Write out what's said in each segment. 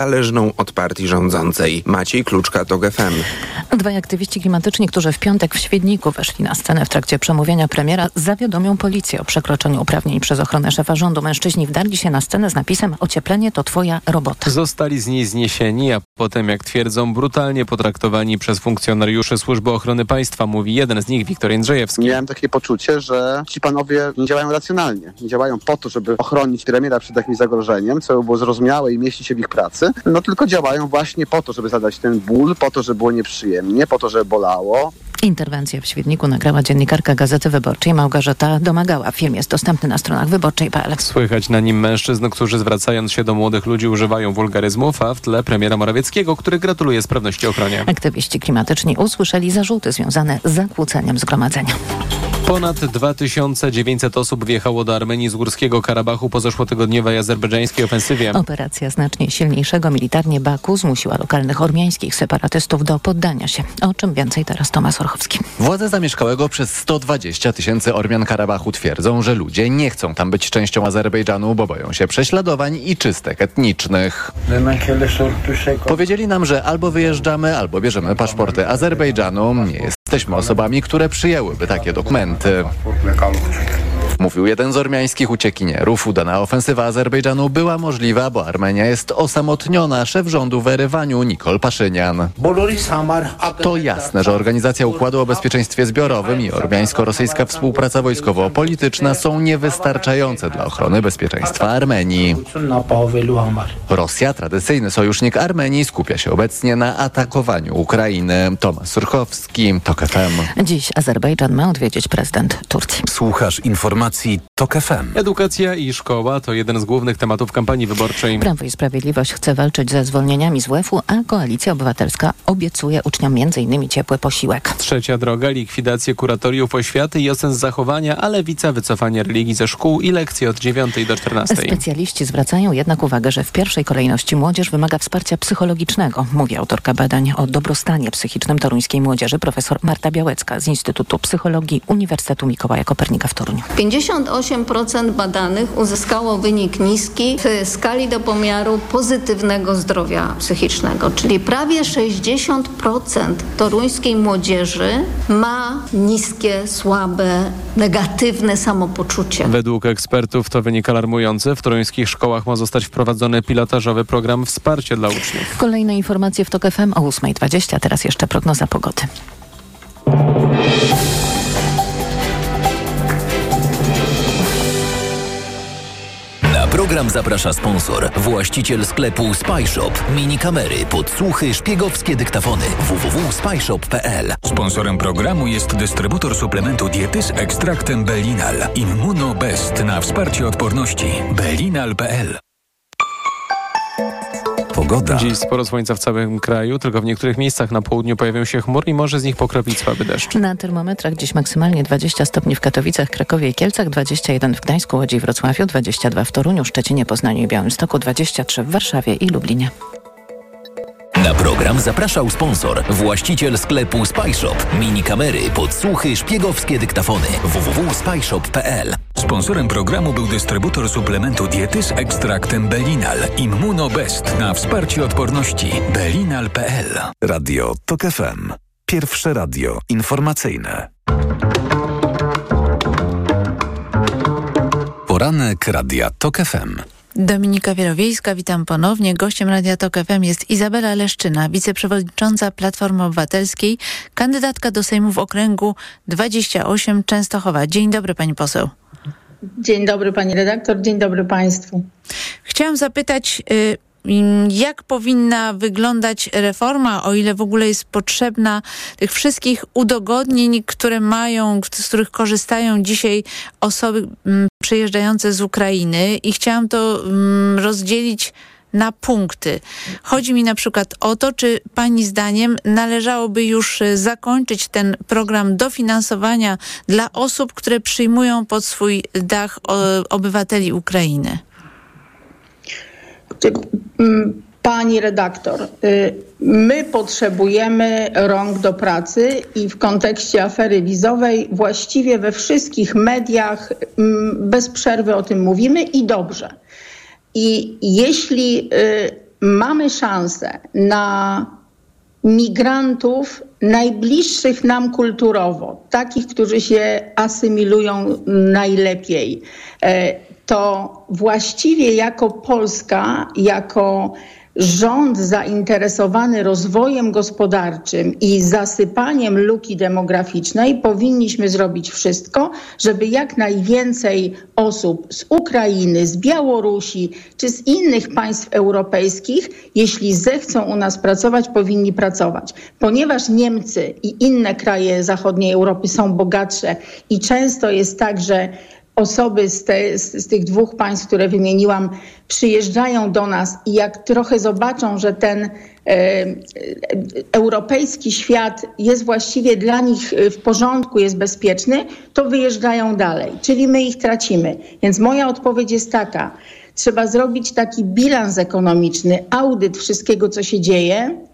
zależną od partii rządzącej. Maciej Kluczka, to GFM. Dwaj aktywiści klimatyczni, którzy w piątek w Świedniku weszli na scenę w trakcie przemówienia premiera, zawiadomią policję o przekroczeniu uprawnień przez ochronę szefa rządu. Mężczyźni wdarli się na scenę z napisem ocieplenie to twoja robota. Zostali z niej zniesieni, a potem, jak twierdzą, brutalnie potraktowani przez funkcjonariuszy Służby Ochrony Państwa, mówi jeden z nich, Wiktor Jędrzejewski. Miałem takie poczucie, że ci panowie nie działają racjonalnie. Nie działają po to, żeby ochronić premiera przed jakimś zagrożeniem, co było zrozumiałe i mieści się w ich pracy, no tylko działają właśnie po to, żeby zadać ten ból, po to, żeby było nieprzyjemnie, po to, żeby bolało. Interwencję w Świdniku nagrała dziennikarka Gazety Wyborczej Małgorzata Domagała. Film jest dostępny na stronach wyborczej.pl. Słychać na nim mężczyzn, którzy zwracając się do młodych ludzi używają wulgaryzmów, a w tle premiera Morawieckiego, który gratuluje sprawności ochronie. Aktywiści klimatyczni usłyszeli zarzuty związane z zakłóceniem zgromadzenia. Ponad 2900 osób wjechało do Armenii z Górskiego Karabachu po zeszłotygodniowej azerbejdżańskiej ofensywie. Operacja znacznie silniejszego militarnie Baku zmusiła lokalnych ormiańskich separatystów do poddania się. O czym więcej teraz Tomasz Orchowski. Władze zamieszkałego przez 120 tysięcy Ormian Karabachu twierdzą, że ludzie nie chcą tam być częścią Azerbejdżanu, bo boją się prześladowań i czystek etnicznych. Powiedzieli nam, że albo wyjeżdżamy, albo bierzemy paszporty Azerbejdżanu. Nie jesteśmy osobami, które przyjęłyby takie dokumenty. Mówił jeden z ormiańskich uciekinierów. Udana ofensywa Azerbejdżanu była możliwa, bo Armenia jest osamotniona. Szef rządu w Erywaniu, Nikol Paszynian. To jasne, że Organizacja Układu o Bezpieczeństwie Zbiorowym i ormiańsko-rosyjska współpraca wojskowo-polityczna są niewystarczające dla ochrony bezpieczeństwa Armenii. Rosja, tradycyjny sojusznik Armenii, skupia się obecnie na atakowaniu Ukrainy. Tomasz Surchowski, TOK FM. Dziś Azerbejdżan ma odwiedzić prezydent Turcji. Słuchasz informacji TOK FM. Edukacja i szkoła to jeden z głównych tematów kampanii wyborczej. Prawo i Sprawiedliwość chce walczyć ze zwolnieniami z WF-u, a Koalicja Obywatelska obiecuje uczniom m.in. ciepły posiłek. Trzecia droga, likwidację kuratoriów oświaty i ocen zachowania, a lewica wycofanie religii ze szkół i lekcje od 9 do 14. Specjaliści zwracają jednak uwagę, że w pierwszej kolejności młodzież wymaga wsparcia psychologicznego, mówi autorka badań o dobrostanie psychicznym toruńskiej młodzieży profesor Marta Białecka z Instytutu Psychologii Uniwersytetu Mikołaja Kopernika w Toruniu. 58% badanych uzyskało wynik niski w skali do pomiaru pozytywnego zdrowia psychicznego, czyli prawie 60% toruńskiej młodzieży ma niskie, słabe, negatywne samopoczucie. Według ekspertów to wynik alarmujący. W toruńskich szkołach ma zostać wprowadzony pilotażowy program wsparcia dla uczniów. Kolejne informacje w TOK FM o 8.20, teraz jeszcze prognoza pogody. Program zaprasza sponsor, właściciel sklepu Spyshop. Mini kamery, podsłuchy, szpiegowskie dyktafony. www.spyshop.pl Sponsorem programu jest dystrybutor suplementu diety z ekstraktem Belinal. Immunobest na wsparcie odporności. Belinal.pl Pogoda. Dziś sporo słońca w całym kraju, tylko w niektórych miejscach na południu pojawią się chmury i może z nich pokropić słaby deszcz. Na termometrach dziś maksymalnie 20 stopni w Katowicach, Krakowie i Kielcach, 21 w Gdańsku, Łodzi i Wrocławiu, 22 w Toruniu, Szczecinie, Poznaniu i Białymstoku, 23 w Warszawie i Lublinie. Na program zapraszał sponsor, właściciel sklepu Spyshop. Mini kamery, podsłuchy, szpiegowskie dyktafony. www.spyshop.pl Sponsorem programu był dystrybutor suplementu diety z ekstraktem Belinal. Immunobest na wsparcie odporności. Belinal.pl Radio TOK FM. Pierwsze radio informacyjne. Poranek Radia TOK FM. Dominika Wielowiejska, witam ponownie. Gościem Radia Tok FM jest Izabela Leszczyna, wiceprzewodnicząca Platformy Obywatelskiej, kandydatka do Sejmu w okręgu 28 Częstochowa. Dzień dobry pani poseł. Dzień dobry pani redaktor, dzień dobry państwu. Chciałam zapytać, y, jak powinna wyglądać reforma, o ile w ogóle jest potrzebna tych wszystkich udogodnień, które mają, z których korzystają dzisiaj osoby przyjeżdżające z Ukrainy i chciałam to rozdzielić na punkty. Chodzi mi na przykład o to, czy Pani zdaniem należałoby już zakończyć ten program dofinansowania dla osób, które przyjmują pod swój dach obywateli Ukrainy? Pani redaktor, my potrzebujemy rąk do pracy i w kontekście afery wizowej właściwie we wszystkich mediach bez przerwy o tym mówimy i dobrze. I jeśli mamy szansę na migrantów najbliższych nam kulturowo, takich, którzy się asymilują najlepiej, e, to właściwie jako Polska, jako rząd zainteresowany rozwojem gospodarczym i zasypaniem luki demograficznej powinniśmy zrobić wszystko, żeby jak najwięcej osób z Ukrainy, z Białorusi czy z innych państw europejskich, jeśli zechcą u nas pracować, powinni pracować. Ponieważ Niemcy i inne kraje zachodniej Europy są bogatsze i często jest tak, że osoby z, te, z, z, tych dwóch państw, które wymieniłam, przyjeżdżają do nas i jak trochę zobaczą, że ten e, e, europejski świat jest właściwie dla nich w porządku, jest bezpieczny, to wyjeżdżają dalej, czyli my ich tracimy. Więc moja odpowiedź jest taka. Trzeba zrobić taki bilans ekonomiczny, audyt wszystkiego, co się dzieje,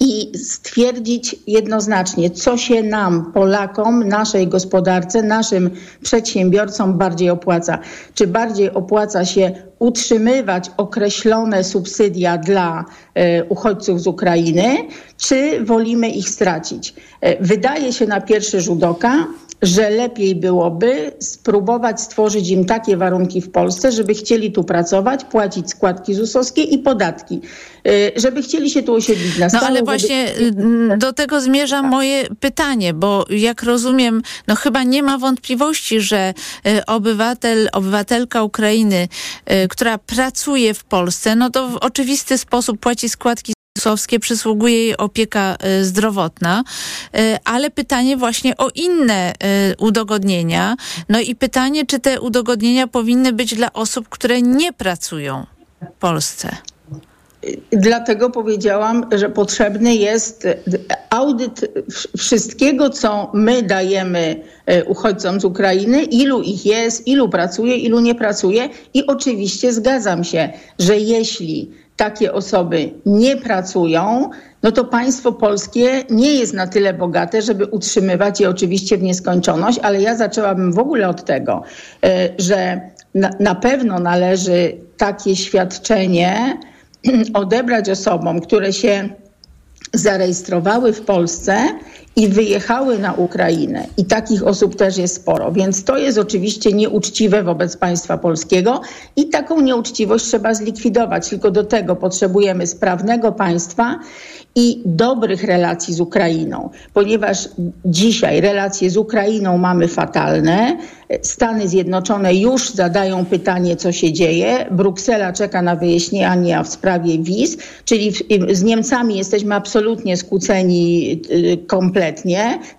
i stwierdzić jednoznacznie, co się nam, Polakom, naszej gospodarce, naszym przedsiębiorcom bardziej opłaca. Czy bardziej opłaca się utrzymywać określone subsydia dla e, uchodźców z Ukrainy, czy wolimy ich stracić? E, wydaje się na pierwszy rzut oka, że lepiej byłoby spróbować stworzyć im takie warunki w Polsce, żeby chcieli tu pracować, płacić składki ZUS-owskie i podatki, y, żeby chcieli się tu osiedlić na stałe. No ale właśnie żeby... do tego zmierza moje pytanie, bo jak rozumiem, no chyba nie ma wątpliwości, że y, obywatel, obywatelka Ukrainy, y, która pracuje w Polsce, no to w oczywisty sposób płaci składki ZUS-owskie, przysługuje jej opieka y, zdrowotna, y, ale pytanie właśnie o inne y, udogodnienia. No i pytanie, czy te udogodnienia powinny być dla osób, które nie pracują w Polsce. Dlatego powiedziałam, że potrzebny jest audyt wszystkiego, co my dajemy uchodźcom z Ukrainy, ilu ich jest, ilu pracuje, ilu nie pracuje. I oczywiście zgadzam się, że jeśli takie osoby nie pracują, no to państwo polskie nie jest na tyle bogate, żeby utrzymywać je oczywiście w nieskończoność, ale ja zaczęłabym w ogóle od tego, e, że na, na pewno należy takie świadczenie odebrać osobom, które się zarejestrowały w Polsce i wyjechały na Ukrainę. I takich osób też jest sporo. Więc to jest oczywiście nieuczciwe wobec państwa polskiego i taką nieuczciwość trzeba zlikwidować. Tylko do tego potrzebujemy sprawnego państwa i dobrych relacji z Ukrainą, ponieważ dzisiaj relacje z Ukrainą mamy fatalne. Stany Zjednoczone już zadają pytanie, co się dzieje. Bruksela czeka na wyjaśnienia w sprawie wiz, czyli z Niemcami jesteśmy absolutnie skłóceni y,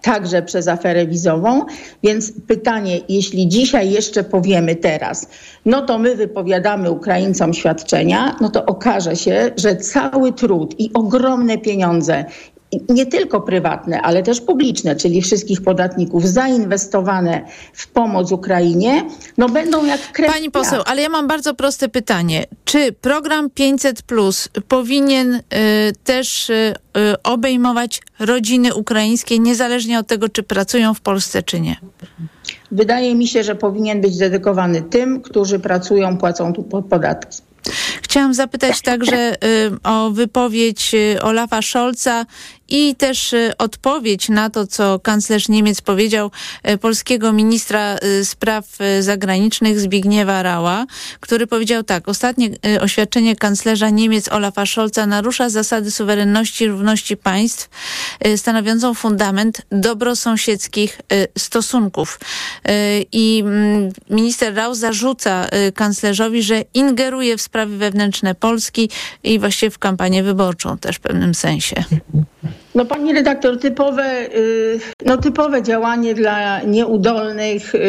także przez aferę wizową. Więc pytanie, jeśli dzisiaj jeszcze powiemy teraz, no to my wypowiadamy Ukraińcom świadczenia, no to okaże się, że cały trud i ogromne pieniądze nie tylko prywatne, ale też publiczne, czyli wszystkich podatników zainwestowane w pomoc Ukrainie, no będą jak krew. Pani poseł, ale ja mam bardzo proste pytanie. Czy program 500 Plus powinien y, też y, y, obejmować rodziny ukraińskie, niezależnie od tego, czy pracują w Polsce, czy nie? Wydaje mi się, że powinien być dedykowany tym, którzy pracują, płacą tu podatki. Chciałam zapytać także o wypowiedź Olafa Scholza i też y, odpowiedź na to, co kanclerz Niemiec powiedział y, polskiego ministra y, spraw zagranicznych Zbigniewa Rała, który powiedział tak, ostatnie oświadczenie kanclerza Niemiec Olafa Scholza narusza zasady suwerenności i równości państw, stanowiącą fundament dobrosąsiedzkich stosunków. I mm, minister Rał zarzuca kanclerzowi, że ingeruje w sprawy wewnętrzne Polski i właściwie w kampanię wyborczą też w pewnym sensie. No pani redaktor, typowe, y, no, typowe działanie dla nieudolnych y,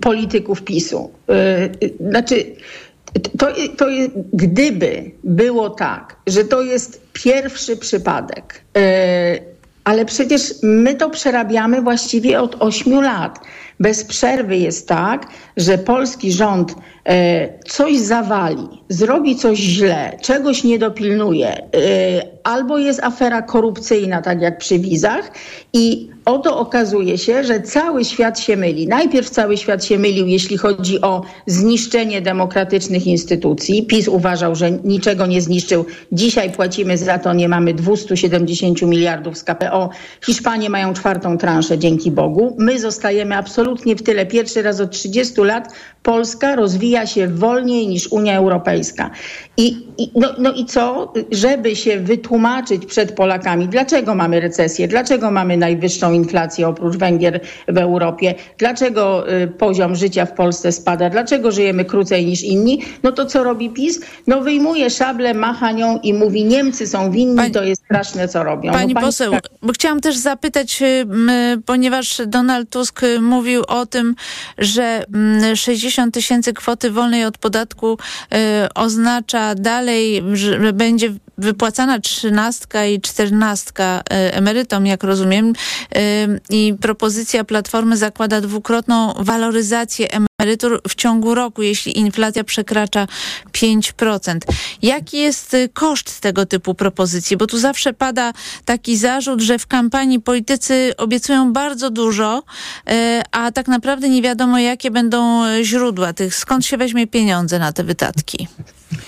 polityków PiSu. Y, znaczy, to, to gdyby było tak, że to jest pierwszy przypadek, ale przecież my to przerabiamy właściwie od ośmiu lat. Bez przerwy jest tak, że polski rząd coś zawali, zrobi coś źle, czegoś nie dopilnuje, e, albo jest afera korupcyjna, tak jak przy wizach, i oto okazuje się, że cały świat się myli. Najpierw cały świat się mylił, jeśli chodzi o zniszczenie demokratycznych instytucji. PiS uważał, że niczego nie zniszczył. Dzisiaj płacimy za to, nie mamy 270 miliardów z KPO. Hiszpanie mają czwartą transzę, dzięki Bogu. My zostajemy absolutnie w tyle. Pierwszy raz od 30 lat Polska rozwija się wolniej niż Unia Europejska. I, i no, no i co? Żeby się wytłumaczyć przed Polakami, dlaczego mamy recesję, dlaczego mamy najwyższą inflację oprócz Węgier w Europie, dlaczego y, poziom życia w Polsce spada, dlaczego żyjemy krócej niż inni, no to co robi PiS? No wyjmuje szablę, macha nią i mówi Niemcy są winni, pani, to jest straszne co robią. Pani, no, pani poseł, bo chciałam też zapytać, y, ponieważ Donald Tusk mówił o tym, że 60 tysięcy kwoty wolnej od podatku y, oznacza dalej, że będzie wypłacana trzynastka i czternastka e, emerytom, jak rozumiem. E, I propozycja Platformy zakłada dwukrotną waloryzację emerytur w ciągu roku, jeśli inflacja przekracza 5%. Jaki jest e, koszt tego typu propozycji? Bo tu zawsze pada taki zarzut, że w kampanii politycy obiecują bardzo dużo, a tak naprawdę nie wiadomo, jakie będą źródła tych, skąd się weźmie pieniądze na te wydatki.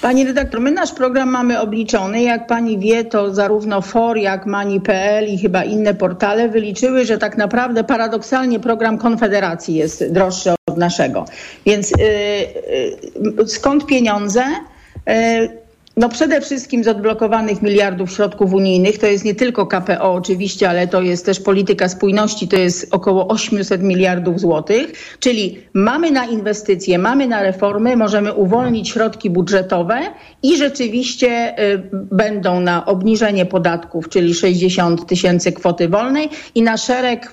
Pani redaktor, my nasz program mamy obliczony. Jak pani wie, to zarówno FOR, jak Mani.pl i chyba inne portale wyliczyły, że tak naprawdę paradoksalnie program Konfederacji jest droższy od naszego. Więc yy, yy, skąd pieniądze? Yy, no przede wszystkim z odblokowanych miliardów środków unijnych, to jest nie tylko KPO oczywiście, ale to jest też polityka spójności, to jest około 800 miliardów złotych, czyli mamy na inwestycje, mamy na reformy, możemy uwolnić środki budżetowe i rzeczywiście y, będą na obniżenie podatków, czyli 60 tysięcy kwoty wolnej i na szereg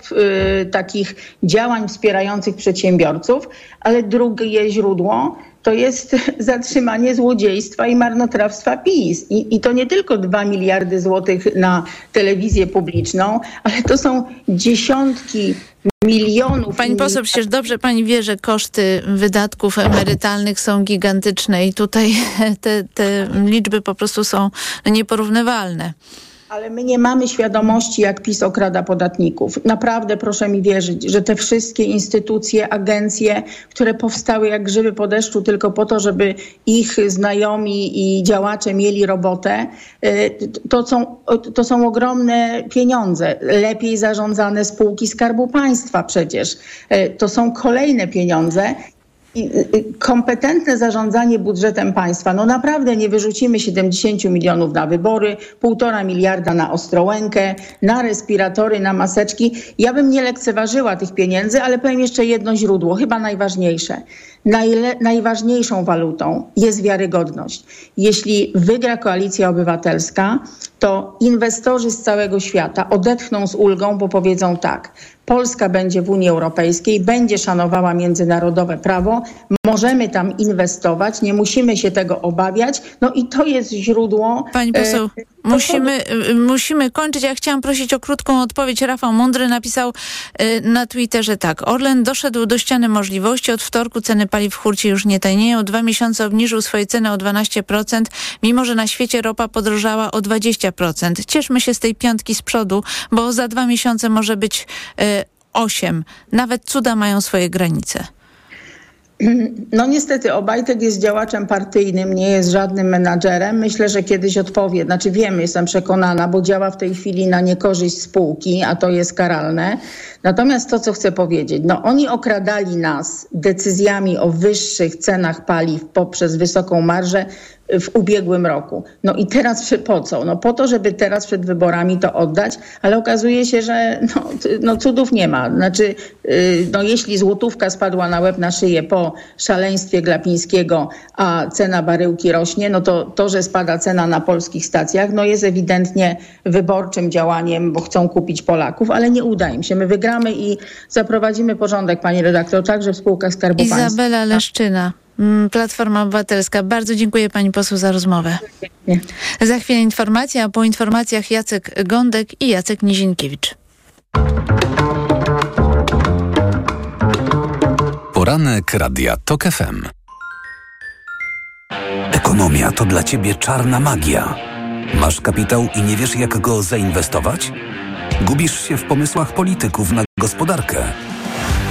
y, takich działań wspierających przedsiębiorców, ale drugie źródło to jest zatrzymanie złodziejstwa i marnotrawstwa PiS. I, I, to nie tylko 2 miliardy złotych na telewizję publiczną, ale to są dziesiątki milionów. Pani poseł, przecież dobrze pani wie, że koszty wydatków emerytalnych są gigantyczne i tutaj te, te liczby po prostu są nieporównywalne. Ale my nie mamy świadomości, jak PiS okrada podatników. Naprawdę proszę mi wierzyć, że te wszystkie instytucje, agencje, które powstały jak grzyby po deszczu tylko po to, żeby ich znajomi i działacze mieli robotę, y, to są, to są ogromne pieniądze. Lepiej zarządzane spółki Skarbu Państwa przecież. Y, to są kolejne pieniądze kompetentne zarządzanie budżetem państwa. No naprawdę nie wyrzucimy 70 milionów na wybory, półtora miliarda na Ostrołękę, na respiratory, na maseczki. Ja bym nie lekceważyła tych pieniędzy, ale powiem jeszcze jedno źródło, chyba najważniejsze. Najle, najważniejszą walutą jest wiarygodność. Jeśli wygra koalicja obywatelska, to inwestorzy z całego świata odetchną z ulgą, bo powiedzą tak: Polska będzie w Unii Europejskiej, będzie szanowała międzynarodowe prawo, możemy tam inwestować, nie musimy się tego obawiać. No i to jest źródło. Pani poseł, e, musimy, e, musimy kończyć. Ja chciałam prosić o krótką odpowiedź. Rafał Mądry napisał e, na Twitterze tak. Orlen doszedł do ściany możliwości. Od wtorku ceny paliw w hurcie już nie tanieją. Dwa miesiące obniżył swoje ceny o 12%, mimo że na świecie ropa podrożała o 20%. Cieszmy się z tej piątki z przodu, bo za dwa miesiące może być y, 8. Nawet cuda mają swoje granice. No niestety Obajtek jest działaczem partyjnym, nie jest żadnym menadżerem. Myślę, że kiedyś odpowie. Znaczy wiem, jestem przekonana, bo działa w tej chwili na niekorzyść spółki, a to jest karalne. Natomiast to, co chcę powiedzieć, no oni okradali nas decyzjami o wyższych cenach paliw poprzez wysoką marżę w ubiegłym roku. No i teraz po co? No po to, żeby teraz przed wyborami to oddać, ale okazuje się, że no, no cudów nie ma. Znaczy, y, no jeśli złotówka spadła na łeb na szyję po szaleństwie Glapińskiego, a cena baryłki rośnie, no to to, że spada cena na polskich stacjach, no jest ewidentnie wyborczym działaniem, bo chcą kupić Polaków, ale nie uda im się. My wygramy i zaprowadzimy porządek, pani redaktor, także w spółkach Skarbu Izabela Państwa. Leszczyna. Mm, Platforma Obywatelska. Bardzo dziękuję pani poseł za rozmowę. Za chwilę informacja, a po informacjach Jacek Gądek i Jacek Nizinkiewicz. Poranek Radia TOK FM. Ekonomia to dla ciebie czarna magia. Masz kapitał i nie wiesz, jak go zainwestować? Gubisz się w pomysłach polityków na gospodarkę.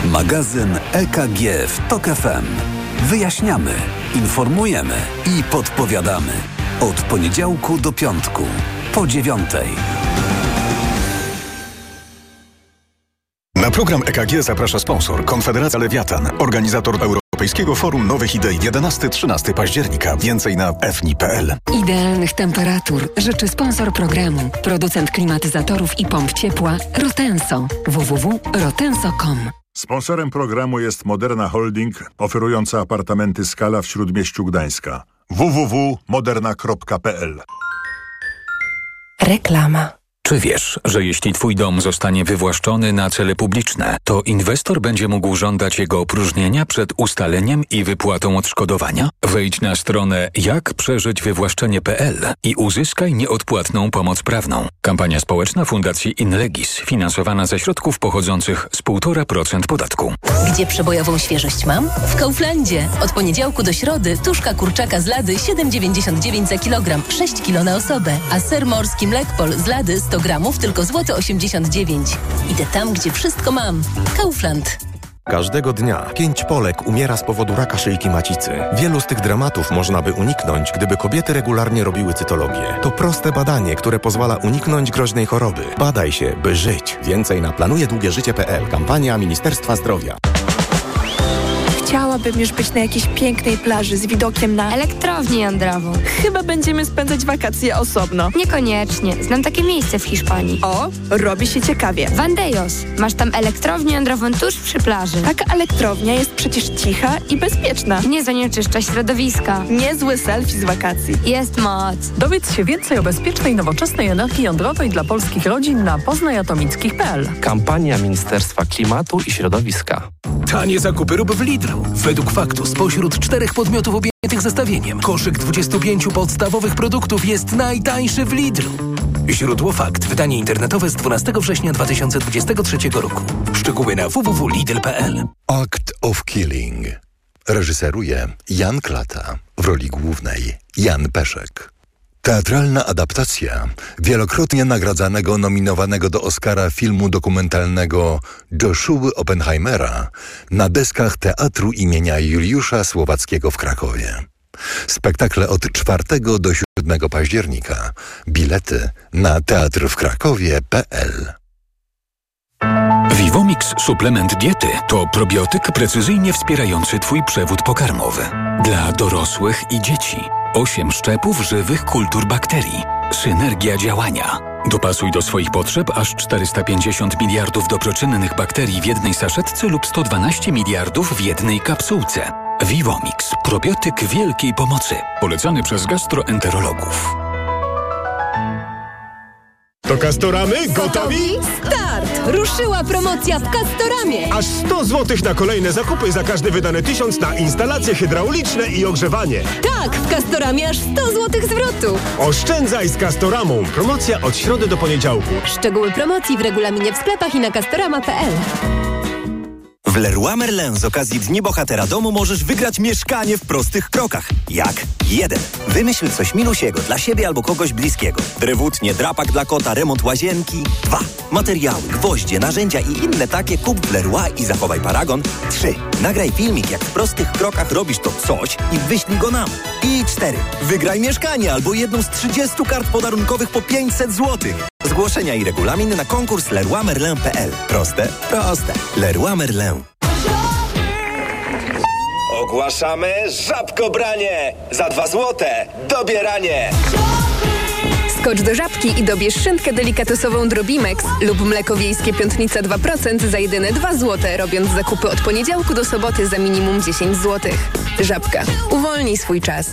Magazyn EKG w TOK FM. Wyjaśniamy, informujemy i podpowiadamy. Od poniedziałku do piątku, po dziewiątej. Na program EKG zaprasza sponsor Konfederacja Lewiatan, organizator Europejskiego Forum Nowych Idei 11-13 października. Więcej na fni.pl. Idealnych temperatur życzy sponsor programu, producent klimatyzatorów i pomp ciepła Rotenso. www.rotenso.com Sponsorem programu jest Moderna Holding, oferująca apartamenty Skala w Śródmieściu Gdańska. www.moderna.pl Reklama. Czy wiesz, że jeśli twój dom zostanie wywłaszczony na cele publiczne, to inwestor będzie mógł żądać jego opróżnienia przed ustaleniem i wypłatą odszkodowania? Wejdź na stronę jakprzeżyćwywłaszczenie.pl i uzyskaj nieodpłatną pomoc prawną. Kampania społeczna Fundacji Inlegis, finansowana ze środków pochodzących z 1,5% podatku. Gdzie przebojową świeżość mam? W Kauflandzie. Od poniedziałku do środy tuszka kurczaka z lady 7,99 za kilogram, 6 kilo na osobę, a ser morski Mlekpol z lady 100 gramów tylko złoty 89. Idę tam, gdzie wszystko mam. Kaufland. Każdego dnia pięć Polek umiera z powodu raka szyjki macicy. Wielu z tych dramatów można by uniknąć, gdyby kobiety regularnie robiły cytologię. To proste badanie, które pozwala uniknąć groźnej choroby. Badaj się, by żyć. Więcej na planujedługieżycie.pl. Kampania Ministerstwa Zdrowia. Chciałabym już być na jakiejś pięknej plaży z widokiem na... Elektrownię jądrową. Chyba będziemy spędzać wakacje osobno. Niekoniecznie. Znam takie miejsce w Hiszpanii. O, robi się ciekawie. Vandejos. Masz tam elektrownię jądrową tuż przy plaży. Taka elektrownia jest przecież cicha i bezpieczna. Nie zanieczyszcza środowiska. Niezły selfie z wakacji. Jest moc. Dowiedz się więcej o bezpiecznej, nowoczesnej energii jądrowej dla polskich rodzin na poznajatomickich.pl. Kampania Ministerstwa Klimatu i Środowiska. Tanie zakupy rób w Lidlu. Według faktu spośród czterech podmiotów objętych zestawieniem koszyk 25 podstawowych produktów jest najtańszy w Lidlu. Źródło fakt. Wydanie internetowe z 12 września 2023 roku. Szczegóły na www.lidl.pl Act of Killing. Reżyseruje Jan Klata. W roli głównej Jan Peszek. Teatralna adaptacja wielokrotnie nagradzanego, nominowanego do Oscara filmu dokumentalnego Joshua Oppenheimera na deskach Teatru imienia Juliusza Słowackiego w Krakowie. Spektakle od 4 do 7 października. Bilety na teatrwkrakowie.pl Vivomix suplement diety to probiotyk precyzyjnie wspierający Twój przewód pokarmowy. Dla dorosłych i dzieci. Osiem szczepów żywych kultur bakterii. Synergia działania. Dopasuj do swoich potrzeb aż 450 miliardów dobroczynnych bakterii w jednej saszetce lub 112 miliardów w jednej kapsułce. Vivomix. Probiotyk wielkiej pomocy. Polecany przez gastroenterologów. To Kastoramy gotowi? Start! Ruszyła promocja w Kastoramie! Aż 100 zł na kolejne zakupy za każdy wydany tysiąc na instalacje hydrauliczne i ogrzewanie. Tak, w Kastoramie aż 100 zł zwrotu. Oszczędzaj z Kastoramą. Promocja od środy do poniedziałku. Szczegóły promocji w regulaminie w sklepach i na kastorama.pl. W Leroy Merlin z okazji Dni Bohatera Domu możesz wygrać mieszkanie w prostych krokach. Jak? 1. Wymyśl coś milusiego dla siebie albo kogoś bliskiego. Drewutnie, drapak dla kota, remont łazienki. 2. Materiały, gwoździe, narzędzia i inne takie kup w Leroy i zachowaj paragon. 3. Nagraj filmik, jak w prostych krokach robisz to coś i wyślij go nam. I 4. Wygraj mieszkanie albo jedną z 30 kart podarunkowych po 500 zł. Zgłoszenia i regulamin na konkurs leroymerlin.pl. Proste? Proste. Leroy Merlin. Ogłaszamy żabkobranie! Za dwa złote dobieranie! Skocz do Żabki i dobierz szynkę delikatosową Drobimex lub mleko wiejskie piątnica 2% za jedyne 2 zł, robiąc zakupy od poniedziałku do soboty za minimum 10 zł. Żabka. Uwolnij swój czas.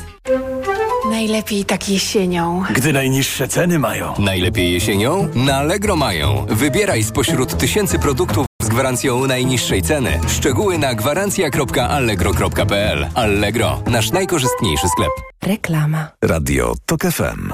Najlepiej tak jesienią. Gdy najniższe ceny mają. Najlepiej jesienią? Na Allegro mają. Wybieraj spośród tysięcy produktów z gwarancją najniższej ceny. Szczegóły na gwarancja.allegro.pl Allegro. Nasz najkorzystniejszy sklep. Reklama. Radio TOK FM.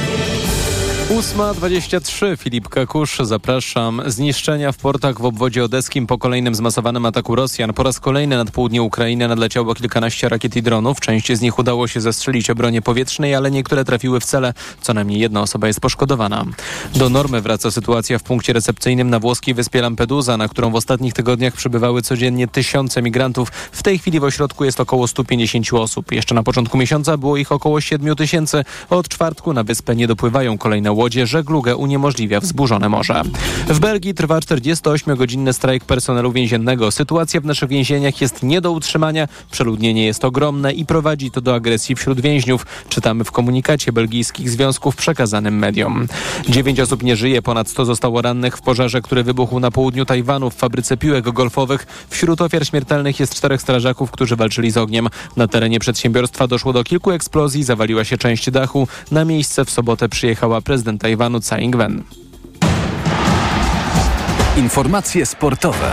8.23 Filip Kakusz, zapraszam. Zniszczenia w portach w obwodzie odeskim po kolejnym zmasowanym ataku Rosjan. Po raz kolejny nad południe Ukrainy nadleciało kilkanaście rakiet i dronów. Część z nich udało się zestrzelić obronie powietrznej, ale niektóre trafiły w cele. Co najmniej jedna osoba jest poszkodowana. Do normy wraca sytuacja w punkcie recepcyjnym na włoskiej wyspie Lampedusa, na którą w ostatnich tygodniach przybywały codziennie tysiące migrantów. W tej chwili w ośrodku jest około 150 osób. Jeszcze na początku miesiąca było ich około 7 tysięcy. Od czwartku na wyspę nie dopływają kolejne łodzie, żeglugę uniemożliwia wzburzone morze. W Belgii trwa 48-godzinny strajk personelu więziennego. Sytuacja w naszych więzieniach jest nie do utrzymania, przeludnienie jest ogromne i prowadzi to do agresji wśród więźniów. Czytamy w komunikacie belgijskich związków przekazanym mediom. Dziewięć osób nie żyje, ponad 100 zostało rannych w pożarze, który wybuchł na południu Tajwanu w fabryce piłek golfowych. Wśród ofiar śmiertelnych jest czterech strażaków, którzy walczyli z ogniem. Na terenie przedsiębiorstwa doszło do kilku eksplozji, zawaliła się część dachu. Na miejsce w sobotę przyjechała prezydent Tajwanu Tsai Ing-wen. Informacje sportowe.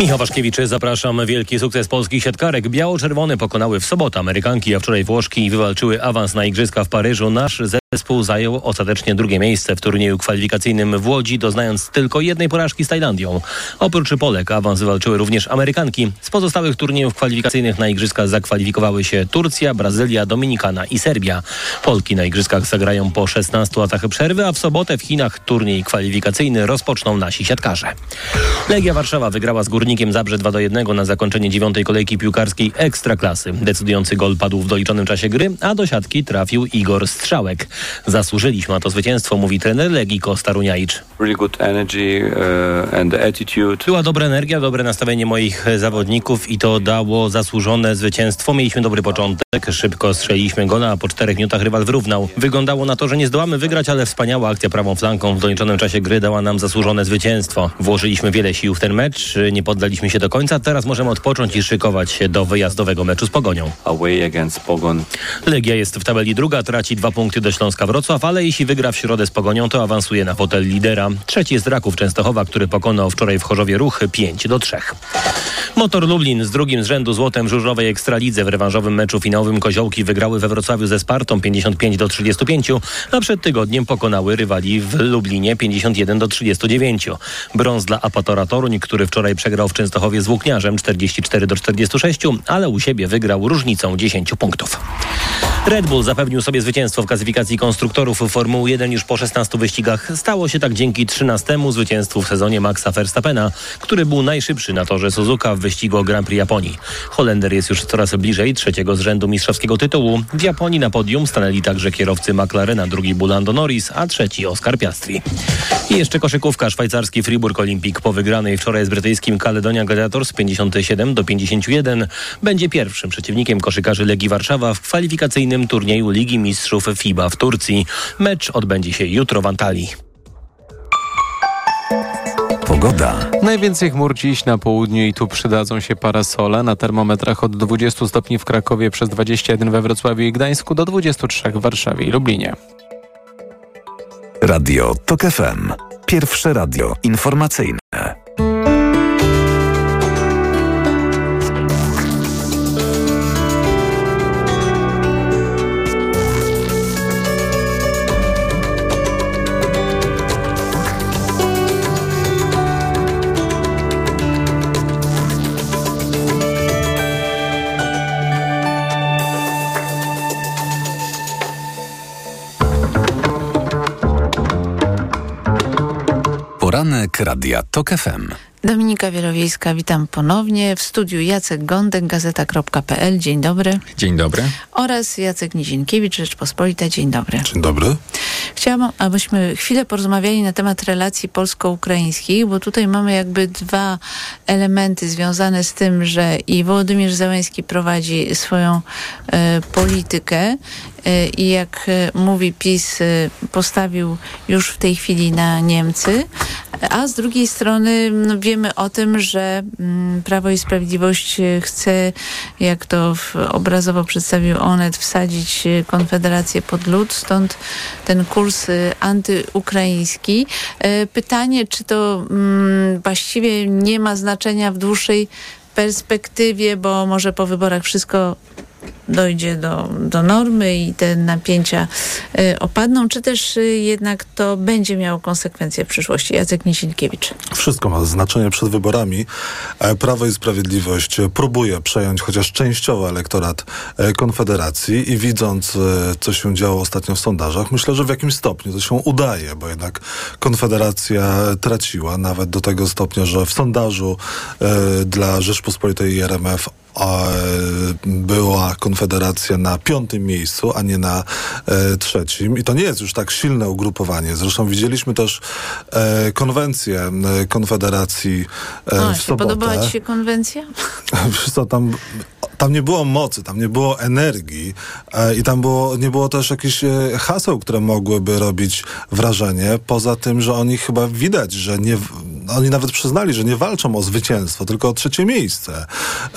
Michał Waszkiewicz, zapraszam. Wielki sukces polskich siatkarek. Biało-czerwone pokonały w sobotę Amerykanki, a wczoraj Włoszki i wywalczyły awans na Igrzyska w Paryżu. Nasz zespół zajął ostatecznie drugie miejsce w turnieju kwalifikacyjnym w Łodzi, doznając tylko jednej porażki z Tajlandią. Oprócz Polek awans wywalczyły również Amerykanki. Z pozostałych turniejów kwalifikacyjnych na Igrzyska zakwalifikowały się Turcja, Brazylia, Dominikana i Serbia. Polki na Igrzyskach zagrają po 16 latach przerwy, a w sobotę w Chinach turniej kwalifikacyjny rozpoczną nasi siatkarze. Legia Warszawa wygrała z Górnikiem Zabrze 2 do 1 na zakończenie dziewiątej kolejki piłkarskiej Ekstraklasy. Decydujący gol padł w doliczonym czasie gry, a do siatki trafił Igor Strzałek. Zasłużyliśmy na to zwycięstwo, mówi trener Legii Kosta Runiajcz. Really good energy, uh. Była dobra energia, dobre nastawienie moich zawodników i to dało zasłużone zwycięstwo. Mieliśmy dobry początek, szybko strzeliliśmy gola, a po czterech minutach rywal wyrównał. Wyglądało na to, że nie zdołamy wygrać, ale wspaniała akcja prawą flanką w doliczonym czasie gry dała nam zasłużone zwycięstwo. Włożyliśmy wiele sił w ten mecz, nie poddaliśmy się do końca, teraz możemy odpocząć i szykować się do wyjazdowego meczu z Pogonią. Legia jest w tabeli druga, traci dwa punkty do Śląska Wrocław, ale jeśli wygra w środę z Pogonią, to awansuje na fotel lidera. Trzeci jest Raków Częstochowa, który pokonał wczoraj w Chorzowie Ruch 5 do 3. Motor Lublin z drugim z rzędu złotem żużlowej Ekstralidze w rewanżowym meczu finałowym Koziołki wygrały we Wrocławiu ze Spartą 55 do 35, a przed tygodniem pokonały rywali w Lublinie 51 do 39. Brąz dla Apatora Toruń, który wczoraj przegrał w Częstochowie z Włókniarzem 44 do 46, ale u siebie wygrał różnicą 10 punktów. Red Bull zapewnił sobie zwycięstwo w klasyfikacji konstruktorów Formuły 1 już po 16 wyścigach. Stało się tak dzięki 13 zwycięstwu w sezonie Maxa Verstappena, który był najszybszy na torze Suzuka w wyścigu o Grand Prix Japonii. Holender jest już coraz bliżej trzeciego z rzędu mistrzowskiego tytułu. W Japonii na podium stanęli także kierowcy McLarena, drugi Bulando Norris, a trzeci Oscar Piastri. I jeszcze koszykówka szwajcarski Fribourg Olympic po wygranej wczoraj z brytyjskim Caledonia Gladiators 57 do 51 będzie pierwszym przeciwnikiem koszykarzy Legii Warszawa w kwalifikacyjnym turnieju Ligi Mistrzów FIBA w Turcji. Mecz odbędzie się jutro w Antalii. Pogoda. Najwięcej chmur dziś na południu i tu przydadzą się parasole. Na termometrach od 20 stopni w Krakowie przez 21 we Wrocławiu i Gdańsku do 23 w Warszawie i Lublinie. Radio TOK FM. Pierwsze radio informacyjne. Radia TOK FM. Dominika Wielowiejska, witam ponownie. W studiu Jacek Gądek, gazeta.pl. Dzień dobry. Dzień dobry. Oraz Jacek Nizinkiewicz, Rzeczpospolita. Dzień dobry. Dzień dobry. Chciałam, abyśmy chwilę porozmawiali na temat relacji polsko-ukraińskich, bo tutaj mamy jakby dwa elementy związane z tym, że i Wołodymierz Załęski prowadzi swoją e, politykę e, i jak e, mówi PiS, e, postawił już w tej chwili na Niemcy, a z drugiej strony no, wiemy o tym, że mm, Prawo i Sprawiedliwość e, chce, jak to obrazowo przedstawił Onet, wsadzić e, Konfederację pod lód, stąd ten kurs e, antyukraiński. Pytanie, czy to mm, właściwie nie ma znaczenia w dłuższej perspektywie, bo może po wyborach wszystko dojdzie do, do normy i te napięcia y, opadną, czy też y, jednak to będzie miało konsekwencje w przyszłości? Jacek Nisilkiewicz. Wszystko ma znaczenie przed wyborami. E, Prawo i Sprawiedliwość próbuje przejąć chociaż częściowo elektorat e, Konfederacji i widząc, e, co się działo ostatnio w sondażach, myślę, że w jakimś stopniu to się udaje, bo jednak Konfederacja traciła nawet do tego stopnia, że w sondażu dla Rzeczpospolitej i RMF była Konfederacja na piątym miejscu, a nie na e, trzecim. I to nie jest już tak silne ugrupowanie. Zresztą widzieliśmy też e, konwencję e, Konfederacji e, A, w sobotę. podobała Ci się konwencja? Wiesz co, tam, tam nie było mocy, tam nie było energii e, i tam było, nie było też jakichś e, haseł, które mogłyby robić wrażenie. Poza tym, że oni chyba widać, że nie, oni nawet przyznali, że nie walczą o zwycięstwo, tylko o trzecie miejsce.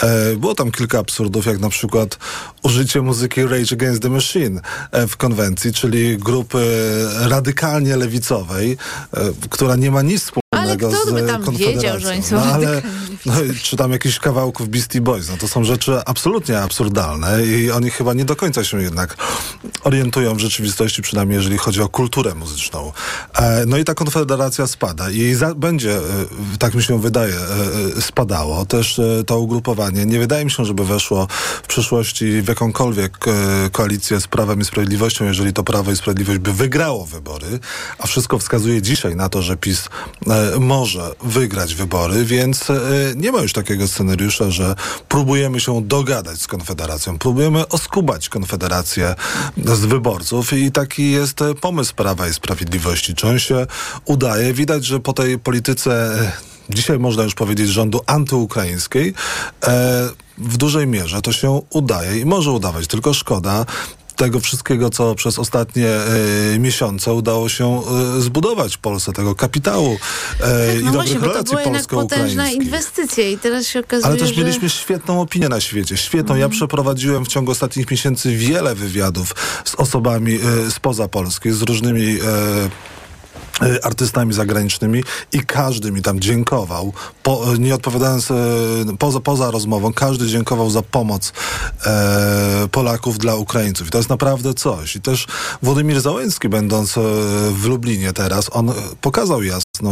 E, było tam kilka absurdów, jak na przykład użycie muzyki Rage Against the Machine e, w konwencji, czyli grupy radykalnie lewicowej, e, która nie ma nic wspólnego Ale kto z by tam Konfederacją. wiedział, że oni są no, ale, radykalni? no, czy tam jakichś kawałków Beastie Boys. No, to są rzeczy absolutnie absurdalne i oni chyba nie do końca się jednak orientują w rzeczywistości, przynajmniej jeżeli chodzi o kulturę muzyczną. E, no i ta konfederacja spada i za, będzie, e, tak mi się wydaje, e, e, spadało. Też to ugrupowanie. Nie wydaje mi się, żeby weszło w przyszłości w jakąkolwiek koalicję z Prawem i Sprawiedliwością, jeżeli to Prawo i Sprawiedliwość by wygrało wybory, a wszystko wskazuje dzisiaj na to, że PiS może wygrać wybory, więc e, nie ma już takiego scenariusza, że próbujemy się dogadać z Konfederacją, próbujemy oskubać Konfederację z wyborców i taki jest e, pomysł Prawa i Sprawiedliwości. Czy on się udaje? Widać, że po tej polityce e, dzisiaj można już powiedzieć rządu antyukraińskiej e, w dużej mierze to się udaje i może udawać, tylko szkoda tego wszystkiego, co przez ostatnie e, miesiące udało się e, zbudować w Polsce, tego kapitału e, Tak, i no dobrych właśnie, relacji polsko-ukraińskich. inwestycja i teraz się okazuje, Ale też że... mieliśmy świetną opinię na świecie. Świetną. Ja przeprowadziłem w ciągu ostatnich miesięcy wiele wywiadów z osobami e, spoza Polski, z różnymi artystami zagranicznymi i każdy mi tam dziękował, po, nie odpowiadając e, poza, poza rozmową, każdy dziękował za pomoc e, Polaków dla Ukraińców. I to jest naprawdę coś. I też Władimir Załęcki, będąc e, w Lublinie teraz, on e, pokazał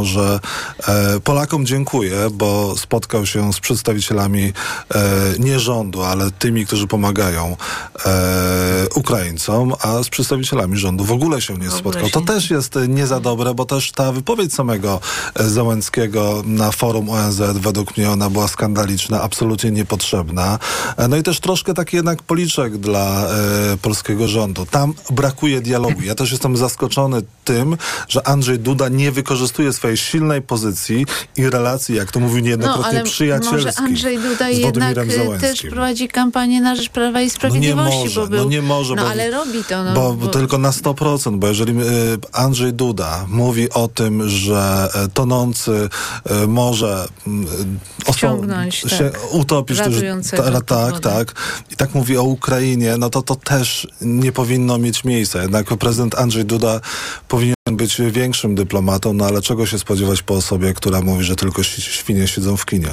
że e, Polakom dziękuję, bo spotkał się z przedstawicielami e, nie rządu, ale tymi, którzy pomagają e, Ukraińcom, a z przedstawicielami rządu w ogóle się nie spotkał. To też jest nie za dobre, bo też ta wypowiedź samego e, Załęckiego na forum ONZ, według mnie ona była skandaliczna, absolutnie niepotrzebna. E, No i też troszkę taki jednak policzek dla e, polskiego rządu. Tam brakuje dialogu. Ja też jestem zaskoczony tym, że Andrzej Duda nie wykorzystuje swojej silnej pozycji i relacji, jak to mówił No, niejednokrotnie, ale przyjacielskich może Andrzej Duda z jednak y, też prowadzi kampanię na rzecz Prawa i Sprawiedliwości, może, bo był... no nie może, No bo- ale robi to, no. bo, tylko na 100%, bo jeżeli y, Andrzej Duda mówi o tym, że e, tonący e, może mm, oso- Wciągnąć, się tak, utopić, tak, wodę. tak, i tak mówi o Ukrainie, no to to też nie powinno mieć miejsca. Jednak prezydent Andrzej Duda powinien być większym dyplomatą, no ale czego się spodziewać po osobie, która mówi, że tylko świnie siedzą w kinie?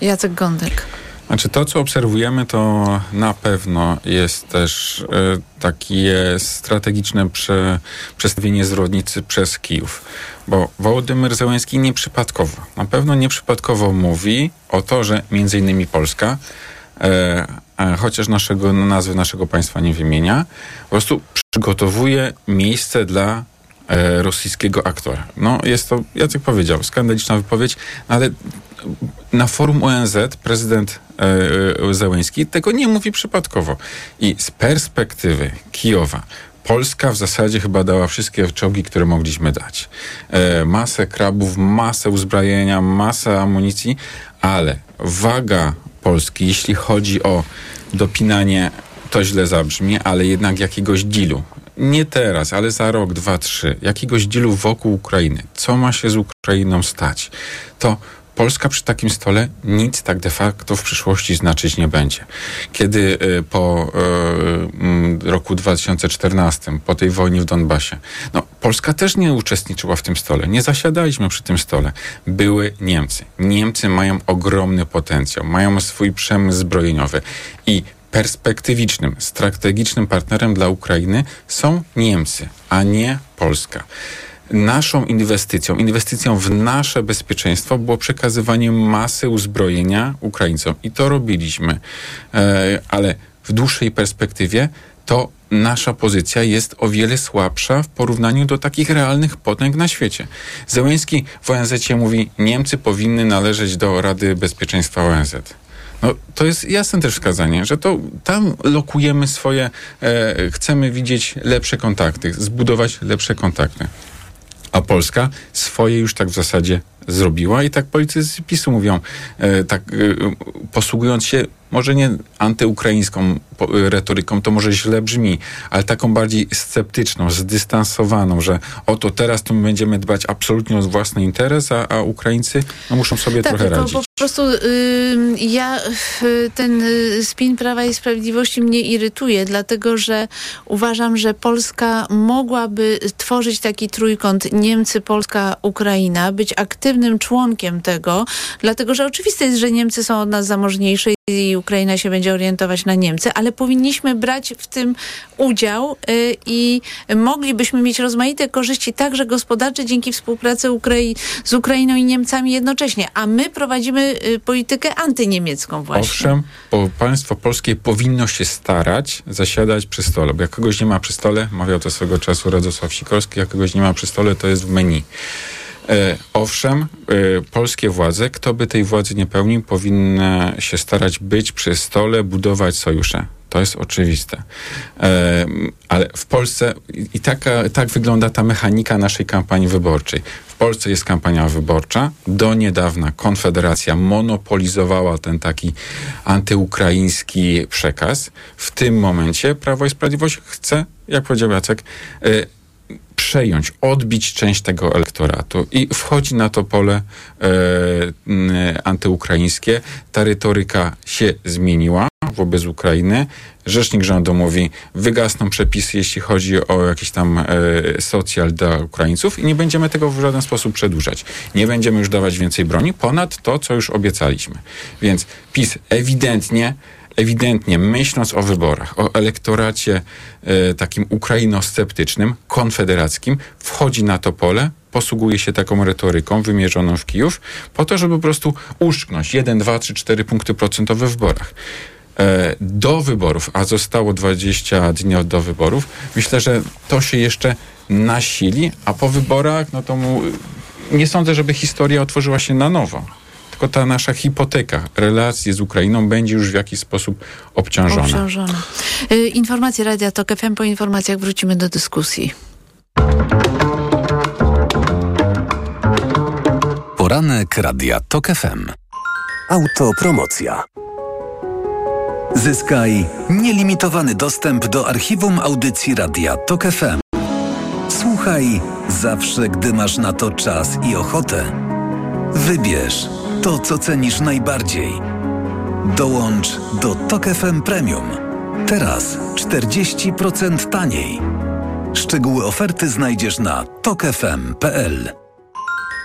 Jacek Gądek. Znaczy to, co obserwujemy, to na pewno jest też e, takie strategiczne prze, przestawienie zwrotnicy przez Kijów. Bo Wołodymyr Zełenski nieprzypadkowo, na pewno nieprzypadkowo mówi o to, że między innymi Polska, e, e, chociaż naszego, nazwy naszego państwa nie wymienia, po prostu przygotowuje miejsce dla rosyjskiego aktora. No jest to, Jacek powiedział, skandaliczna wypowiedź, ale na forum ONZ prezydent e, e, Zełenski tego nie mówi przypadkowo. I z perspektywy Kijowa Polska w zasadzie chyba dała wszystkie czołgi, które mogliśmy dać. E, masę krabów, masę uzbrojenia, masę amunicji, ale waga Polski, jeśli chodzi o dopinanie, to źle zabrzmi, ale jednak jakiegoś dealu. Nie teraz, ale za rok, dwa, trzy. Jakiegoś dealu wokół Ukrainy. Co ma się z Ukrainą stać? To Polska przy takim stole nic tak de facto w przyszłości znaczyć nie będzie. Kiedy y, po y, mm, roku 2014, po tej wojnie w Donbasie, no, Polska też nie uczestniczyła w tym stole. Nie zasiadaliśmy przy tym stole. Były Niemcy. Niemcy mają ogromny potencjał, mają swój przemysł zbrojeniowy i perspektywicznym, strategicznym partnerem dla Ukrainy są Niemcy, a nie Polska naszą inwestycją, inwestycją w nasze bezpieczeństwo było przekazywanie masy uzbrojenia Ukraińcom. I to robiliśmy. E, ale w dłuższej perspektywie to nasza pozycja jest o wiele słabsza w porównaniu do takich realnych potęg na świecie. Zełenski w ONZ mówi, Niemcy powinny należeć do Rady Bezpieczeństwa ONZ. No, to jest jasne też wskazanie, że to tam lokujemy swoje, e, chcemy widzieć lepsze kontakty, zbudować lepsze kontakty. A Polska swoje już tak w zasadzie zrobiła i tak politycy PiSu mówią, e, tak e, posługując się może nie antyukraińską retoryką, to może źle brzmi, ale taką bardziej sceptyczną, zdystansowaną, że oto teraz to my będziemy dbać absolutnie o własny interes, a, a Ukraińcy no, muszą sobie tak, trochę radzić. Po prostu y, ja y, ten y, spin Prawa i Sprawiedliwości mnie irytuje, dlatego że uważam, że Polska mogłaby tworzyć taki trójkąt Niemcy, Polska, Ukraina, być aktywnym członkiem tego, dlatego że oczywiste jest, że Niemcy są od nas zamożniejsze i Ukraina się będzie orientować na Niemcy, ale powinniśmy brać w tym udział y, i moglibyśmy mieć rozmaite korzyści także gospodarcze dzięki współpracy Ukrai z Ukrainą i Niemcami jednocześnie, a my prowadzimy y, politykę antyniemiecką właśnie. Owszem, państwo polskie powinno się starać zasiadać przy stole, bo jak kogoś nie ma przy stole, mawiał to swego czasu Radosław Sikorski, jak kogoś nie ma przy stole, to jest w menu. E, owszem, e, polskie władze, kto by tej władzy nie pełnił, powinny się starać być przy stole, budować sojusze. To jest oczywiste. E, ale w Polsce i taka, tak wygląda ta mechanika naszej kampanii wyborczej. W Polsce jest kampania wyborcza. Do niedawna Konfederacja monopolizowała ten taki antyukraiński przekaz. W tym momencie Prawo i Sprawiedliwość chce, jak powiedział Jacek, przejąć, odbić część tego elektoratu i wchodzi na to pole e, antyukraińskie. Ta retoryka się zmieniła wobec Ukrainy. Rzecznik rządu mówi, wygasną przepisy, jeśli chodzi o jakiś tam e, socjal dla Ukraińców i nie będziemy tego w żaden sposób przedłużać. Nie będziemy już dawać więcej broni ponad to, co już obiecaliśmy. Więc PiS ewidentnie ewidentnie myśląc o wyborach, o elektoracie e, takim ukrainosceptycznym, konfederackim, wchodzi na to pole, posługuje się taką retoryką wymierzoną w Kijów, po to, żeby po prostu uszczknąć 1, 2, 3, 4 punkty procentowe w wyborach. E, do wyborów, a zostało 20 dni do wyborów, myślę, że to się jeszcze nasili, a po wyborach, no to mu, nie sądzę, żeby historia otworzyła się na nowo tylko ta nasza hipoteka relacji z Ukrainą będzie już w jakiś sposób obciążona. obciążona. Y, informacje Radia TOK FM. Po informacjach wrócimy do dyskusji. Poranek Radia TOK FM. Autopromocja. Zyskaj nielimitowany dostęp do archiwum audycji Radia TOK FM. Słuchaj zawsze, gdy masz na to czas i ochotę. Wybierz to, co cenisz najbardziej. Dołącz do TOK FM Premium. Teraz 40% taniej. Szczegóły oferty znajdziesz na tokefm.pl.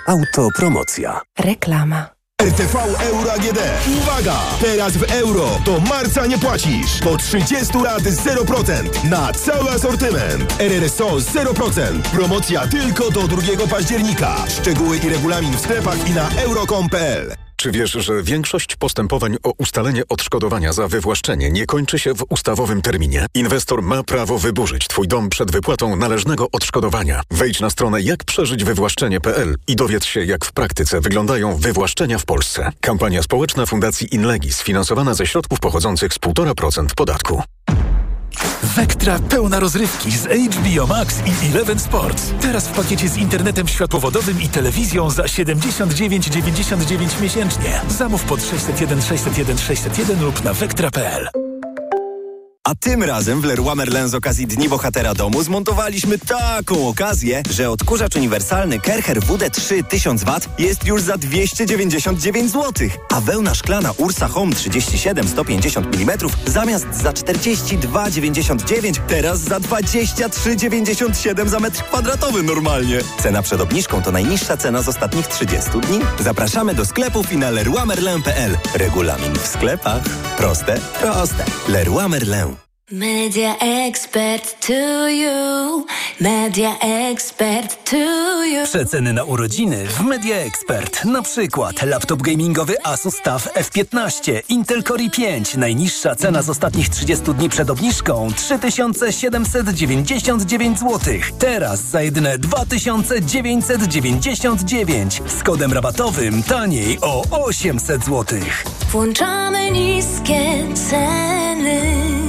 Autopromocja. Reklama. RTV Euro AGD. Uwaga! Teraz w euro do marca nie płacisz. Po 30 lat 0% na cały asortyment. RRSO 0%. Promocja tylko do 2 października. Szczegóły i regulamin w sklepach i na euro.com.pl. Czy wiesz, że większość postępowań o ustalenie odszkodowania za wywłaszczenie nie kończy się w ustawowym terminie? Inwestor ma prawo wyburzyć Twój dom przed wypłatą należnego odszkodowania. Wejdź na stronę jakprzeżyćwywłaszczenie.pl i dowiedz się, jak w praktyce wyglądają wywłaszczenia w Polsce. Kampania społeczna Fundacji Inlegis, sfinansowana ze środków pochodzących z 1,5% podatku. Vectra pełna rozrywki z HBO Max i Eleven Sports. Teraz w pakiecie z internetem światłowodowym i telewizją za 79,99 miesięcznie. Zamów pod 601 601 601 lub na vectra.pl. A tym razem w Leroy Merlin z okazji Dni Bohatera Domu zmontowaliśmy taką okazję, że odkurzacz uniwersalny Kercher WD3 1000W jest już za 299 zł, a wełna szklana Ursa Home 37 150 mm zamiast za 42,99 teraz za 23,97 za metr kwadratowy normalnie. Cena przed obniżką to najniższa cena z ostatnich 30 dni. Zapraszamy do sklepów i na leroymerlin.pl. Regulamin w sklepach. Proste, proste. Leroy Merlin. Media expert to you. Media expert to you. Przeceny na urodziny w Media Expert. Na przykład laptop gamingowy Asus TUF F15, Intel Core i5. Najniższa cena z ostatnich 30 dni przed obniżką 3799 zł. Teraz za jedyne 2999. Z kodem rabatowym taniej o 800 zł. Włączamy niskie ceny.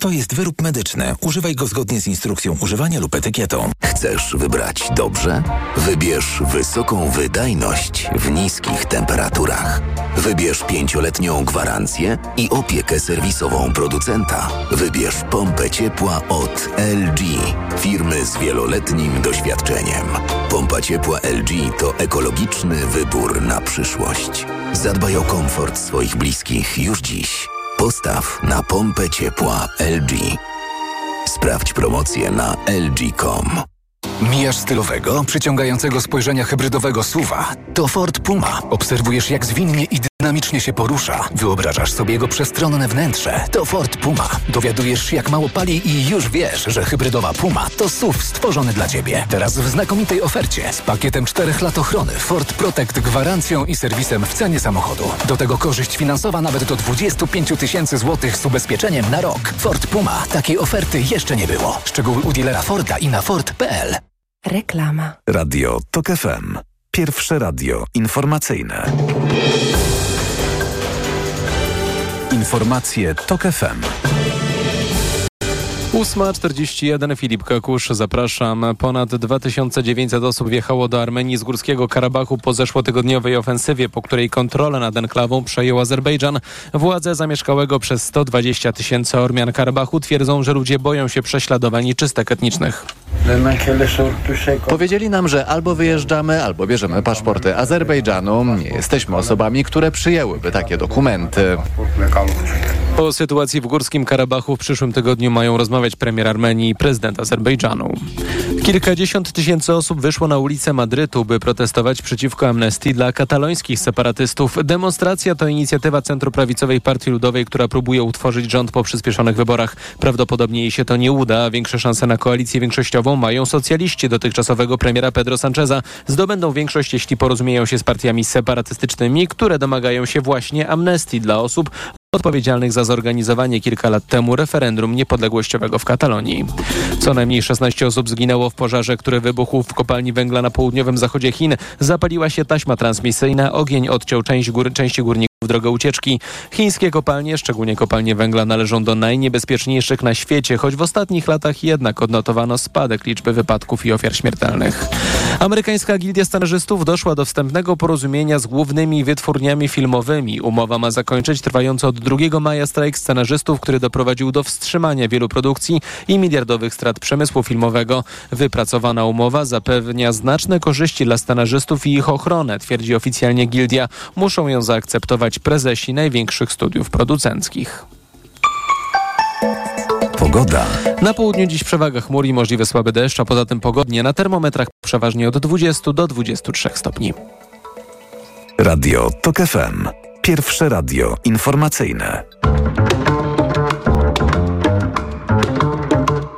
To jest wyrób medyczny. Używaj go zgodnie z instrukcją używania lub etykietą. Chcesz wybrać dobrze? Wybierz wysoką wydajność w niskich temperaturach. Wybierz pięcioletnią gwarancję i opiekę serwisową producenta. Wybierz pompę ciepła od LG, firmy z wieloletnim doświadczeniem. Pompa ciepła LG to ekologiczny wybór na przyszłość. Zadbaj o komfort swoich bliskich już dziś. Postaw na pompę ciepła LG. Sprawdź promocję na lg.com. Mijasz stylowego, przyciągającego spojrzenia hybrydowego suwa. To Ford Puma. Obserwujesz jak zwinnie i dynamicznie się porusza. Wyobrażasz sobie jego przestronne wnętrze. To Ford Puma. Dowiadujesz się jak mało pali i już wiesz, że hybrydowa Puma to SUV stworzony dla Ciebie. Teraz w znakomitej ofercie z pakietem 4 lat ochrony Ford Protect gwarancją i serwisem w cenie samochodu. Do tego korzyść finansowa nawet do 25 tysięcy złotych z ubezpieczeniem na rok. Ford Puma. Takiej oferty jeszcze nie było. Szczegóły u dealera Forda i na Ford.pl. Reklama. Radio TOK FM. Pierwsze radio informacyjne. Informacje TOK FM. 8.41 Filip Kakusz, zapraszam. Ponad 2900 osób wjechało do Armenii z Górskiego Karabachu po zeszłotygodniowej ofensywie, po której kontrolę nad enklawą przejął Azerbejdżan. Władze zamieszkałego przez 120 tysięcy Ormian Karabachu twierdzą, że ludzie boją się prześladowań i czystek etnicznych. Powiedzieli nam, że albo wyjeżdżamy, albo bierzemy paszporty Azerbejdżanu. Nie jesteśmy osobami, które przyjęłyby takie dokumenty. O sytuacji w Górskim Karabachu w przyszłym tygodniu mają rozmawiać premier Armenii i prezydent Azerbejdżanu. Kilkadziesiąt tysięcy osób wyszło na ulicę Madrytu, by protestować przeciwko amnestii dla katalońskich separatystów. Demonstracja to inicjatywa centroprawicowej Partii Ludowej, która próbuje utworzyć rząd po przyspieszonych wyborach. Prawdopodobnie jej się to nie uda, a większe szanse na koalicję większościową mają socjaliści dotychczasowego premiera Pedro Sancheza. Zdobędą większość, jeśli porozumieją się z partiami separatystycznymi, które domagają się właśnie amnestii dla osób odpowiedzialnych za zorganizowanie kilka lat temu referendum niepodległościowego w Katalonii. Co najmniej 16 osób zginęło w pożarze, który wybuchł w kopalni węgla na południowym zachodzie Chin. Zapaliła się taśma transmisyjna, ogień odciął część góry, części górników w drogę ucieczki. Chińskie kopalnie, szczególnie kopalnie węgla, należą do najniebezpieczniejszych na świecie, choć w ostatnich latach jednak odnotowano spadek liczby wypadków i ofiar śmiertelnych. Amerykańska Gildia Scenarzystów doszła do wstępnego porozumienia z głównymi wytwórniami filmowymi. Umowa ma zakończyć trwający od 2 maja strajk scenarzystów, który doprowadził do wstrzymania wielu produkcji i miliardowych strat przemysłu filmowego. Wypracowana umowa zapewnia znaczne korzyści dla scenarzystów i ich ochronę, twierdzi oficjalnie Gildia. Muszą ją zaakceptować prezesi największych studiów producenckich. Pogoda. Na południu dziś przewaga chmur i możliwy słaby deszcz, a poza tym pogodnie na termometrach przeważnie od 20 do 23 stopni. Radio TOK FM. Pierwsze radio informacyjne.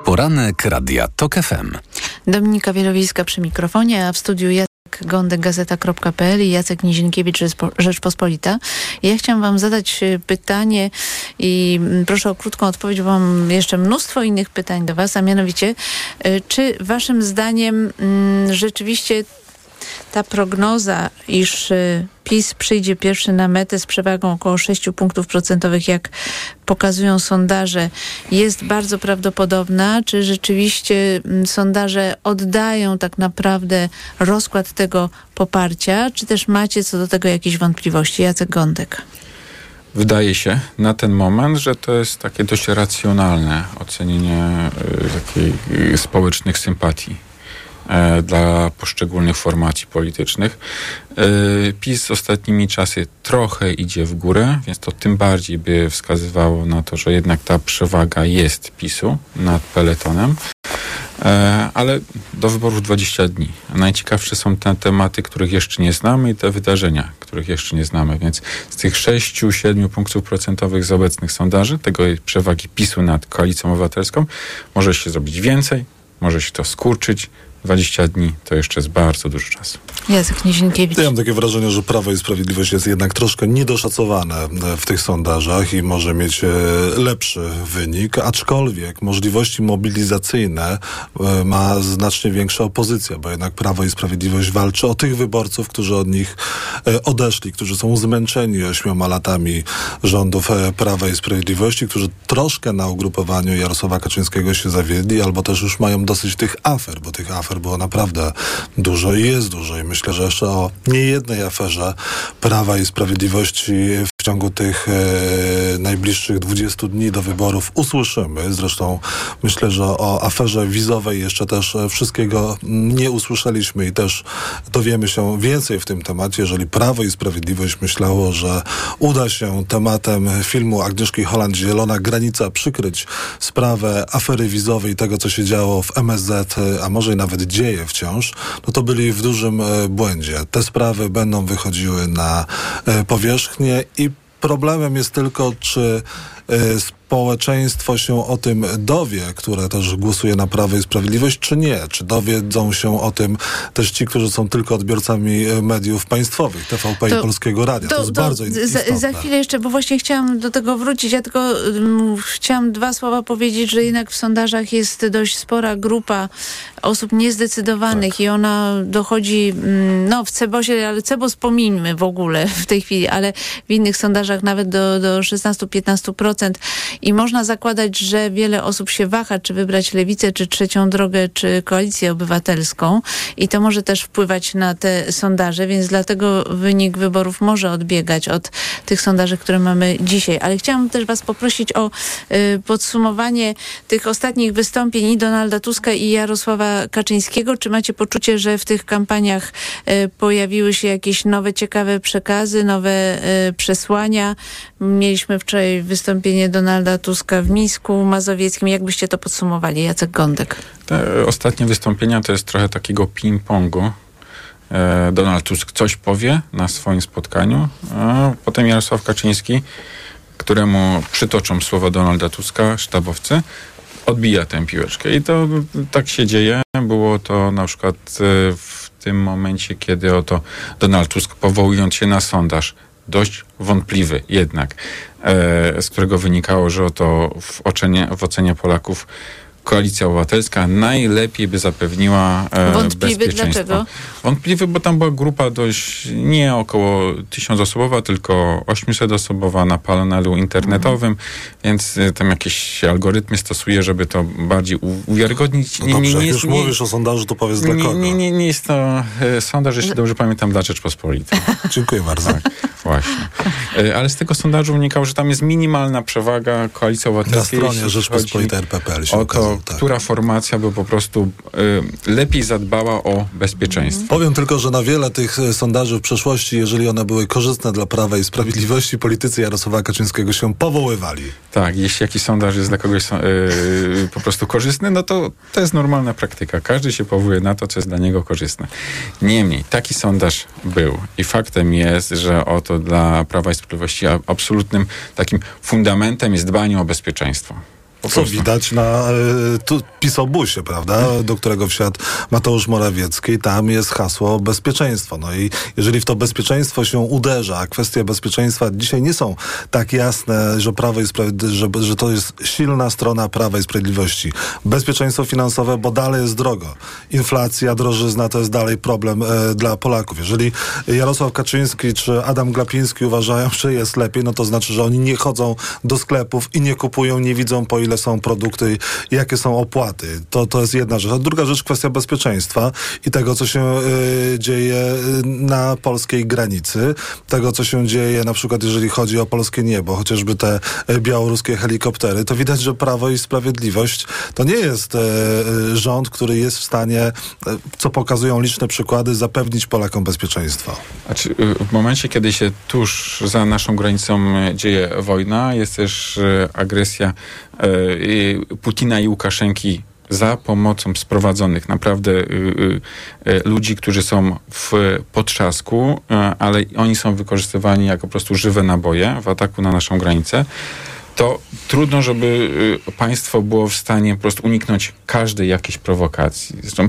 Poranek Radia TOK FM. Dominika Wielowiejska przy mikrofonie, a w studiu Jacek Gądek, gazeta.pl i Jacek Nizinkiewicz, Rzeczpo- Rzeczpospolita. Ja chciałam wam zadać e, pytanie i mm, proszę o krótką odpowiedź, bo mam jeszcze mnóstwo innych pytań do was, a mianowicie, e, czy waszym zdaniem mm, rzeczywiście ta prognoza, iż y, PiS przyjdzie pierwszy na metę z przewagą około 6 punktów procentowych, jak pokazują sondaże, jest bardzo prawdopodobna? Czy rzeczywiście mm, sondaże oddają tak naprawdę rozkład tego poparcia? Czy też macie co do tego jakieś wątpliwości? Jacek Gądek. Wydaje się na ten moment, że to jest takie dość racjonalne ocenienie y, takiej y, społecznych sympatii dla poszczególnych formacji politycznych. E, PiS ostatnimi czasy trochę idzie w górę, więc to tym bardziej by wskazywało na to, że jednak ta przewaga jest PiSu nad peletonem. E, Ale do wyborów 20 dni. Najciekawsze są te tematy, których jeszcze nie znamy i te wydarzenia, których jeszcze nie znamy. Więc z tych 6-7 punktów procentowych z obecnych sondaży, tego przewagi PiSu nad koalicją obywatelską, może się zrobić więcej, może się to skurczyć. 20 dni to jeszcze jest bardzo dużo czasu. Jacek Nizinkiewicz. Ja mam takie wrażenie, że Prawo i Sprawiedliwość jest jednak troszkę niedoszacowane w tych sondażach i może mieć e, lepszy wynik, aczkolwiek możliwości mobilizacyjne e, ma znacznie większa opozycja, bo jednak Prawo i Sprawiedliwość walczy o tych wyborców, którzy od nich e, odeszli, którzy są zmęczeni ośmioma latami rządów Prawa i Sprawiedliwości, którzy troszkę na ugrupowaniu Jarosława Kaczyńskiego się zawiedli, albo też już mają dosyć tych afer, bo tych afer było naprawdę dużo i jest dużo. I myślę, że jeszcze o niejednej aferze Prawa i Sprawiedliwości w ciągu tych e, najbliższych 20 dni do wyborów usłyszymy. Zresztą myślę, że o aferze wizowej jeszcze też e, wszystkiego nie usłyszeliśmy i też dowiemy się więcej w tym temacie, jeżeli Prawo i Sprawiedliwość myślało, że uda się tematem filmu Agnieszki Holland Zielona Granica przykryć sprawę afery wizowej i tego, co się działo w MSZ, a może i nawet dzieje wciąż, no to byli w dużym e, błędzie. Te sprawy będą wychodziły na e, powierzchnię i problemem jest tylko, czy społeczeństwo się o tym dowie, które też głosuje na Prawo i Sprawiedliwość, czy nie? Czy dowiedzą się o tym też ci, którzy są tylko odbiorcami e, mediów państwowych, TVP i Polskiego Radia? To, jest bardzo za, istotne. za chwilę jeszcze, bo właśnie chciałam do tego wrócić. Ja tylko um, chciałam dwa słowa powiedzieć, że jednak w sondażach jest dość spora grupa osób niezdecydowanych Tak. i ona dochodzi, mm, no w Cebosie, ale Cebos pomińmy w ogóle w tej chwili, ale w innych sondażach nawet do, do 16-15% i można zakładać, że wiele osób się waha, czy wybrać lewicę, czy trzecią drogę, czy koalicję obywatelską i to może też wpływać na te sondaże, więc dlatego wynik wyborów może odbiegać od tych sondaży, które mamy dzisiaj. Ale chciałam też was poprosić o y, podsumowanie tych ostatnich wystąpień i Donalda Tuska i Jarosława Kaczyńskiego. Czy macie poczucie, że w tych kampaniach y, pojawiły się jakieś nowe, ciekawe przekazy, nowe y, przesłania? Mieliśmy wczoraj wystąpienie Donalda Tuska w Mińsku Mazowieckim. Jak byście to podsumowali? Jacek Gądek. Te ostatnie wystąpienia to jest trochę takiego ping-pongu. E, Donald Tusk coś powie na swoim spotkaniu, a potem Jarosław Kaczyński, któremu przytoczą słowa Donalda Tuska, sztabowcy, odbija tę piłeczkę. I to tak się dzieje. Było to na przykład e, w tym momencie, kiedy oto Donald Tusk, powołując się na sondaż, dość wątpliwy jednak, e, z którego wynikało, że oto w ocenie, w ocenie Polaków Koalicja Obywatelska najlepiej by zapewniła e, Wątpliwy bezpieczeństwo. dlaczego? Wątpliwy, bo tam była grupa dość nie około tysiącosobowa, tylko 800-osobowa na panelu internetowym, więc e, tam jakieś algorytmy stosuje, żeby to bardziej u- uwiarygodnić. No dobrze, jak jest- już mówisz o sondażu, to powiedz dla nie, kogo. nie, nie, nie jest to e, sondaż, jeśli dobrze pamiętam, dla Rzeczpospolitej. Dziękuję bardzo. Tak, właśnie. E, Ale z tego sondażu wynikało, że tam jest minimalna przewaga Koalicji Obywatelskiej. Na stronie Rzeczpospolitej RP.pl się O to, która formacja by po prostu e, lepiej zadbała o bezpieczeństwo. Powiem tylko, że na wiele tych e, sondaży w przeszłości, jeżeli one były korzystne dla Prawa i Sprawiedliwości, politycy Jarosława Kaczyńskiego się powoływali. Tak, jeśli jakiś sondaż jest dla kogoś są- yy, po prostu korzystny, no to to jest normalna praktyka. Każdy się powołuje na to, co jest dla niego korzystne. Niemniej, taki sondaż był i faktem jest, że oto dla Prawa i Sprawiedliwości absolutnym takim fundamentem jest dbanie o bezpieczeństwo. Co widać na y, tu, pisobusie, prawda, do którego wsiadł Mateusz Morawiecki. Tam jest hasło bezpieczeństwo. No i jeżeli w to bezpieczeństwo się uderza, a kwestie bezpieczeństwa dzisiaj nie są tak jasne, że Prawo i że, że to jest silna strona Prawa i Sprawiedliwości. Bezpieczeństwo finansowe, bo dalej jest drogo. Inflacja, drożyzna to jest dalej problem e, dla Polaków. Jeżeli Jarosław Kaczyński czy Adam Glapiński uważają, że jest lepiej, no to znaczy, że oni nie chodzą do sklepów i nie kupują, nie widzą po ile są produkty jakie są opłaty. To, to jest jedna rzecz. A druga rzecz, kwestia bezpieczeństwa i tego, co się e, dzieje na polskiej granicy, tego, co się dzieje na przykład, jeżeli chodzi o polskie niebo, chociażby te e, białoruskie helikoptery, to widać, że Prawo i Sprawiedliwość to nie jest e, e, rząd, który jest w stanie, e, co pokazują liczne przykłady, zapewnić Polakom bezpieczeństwo. Y, w momencie, kiedy się tuż za naszą granicą y, dzieje wojna, jest też y, agresja y, y, Putina i Łukaszenki za pomocą sprowadzonych naprawdę y, y, y, ludzi, którzy są w potrzasku, y, ale oni są wykorzystywani jako po prostu żywe naboje w ataku na naszą granicę to trudno, żeby państwo było w stanie po prostu uniknąć każdej jakiejś prowokacji. Zresztą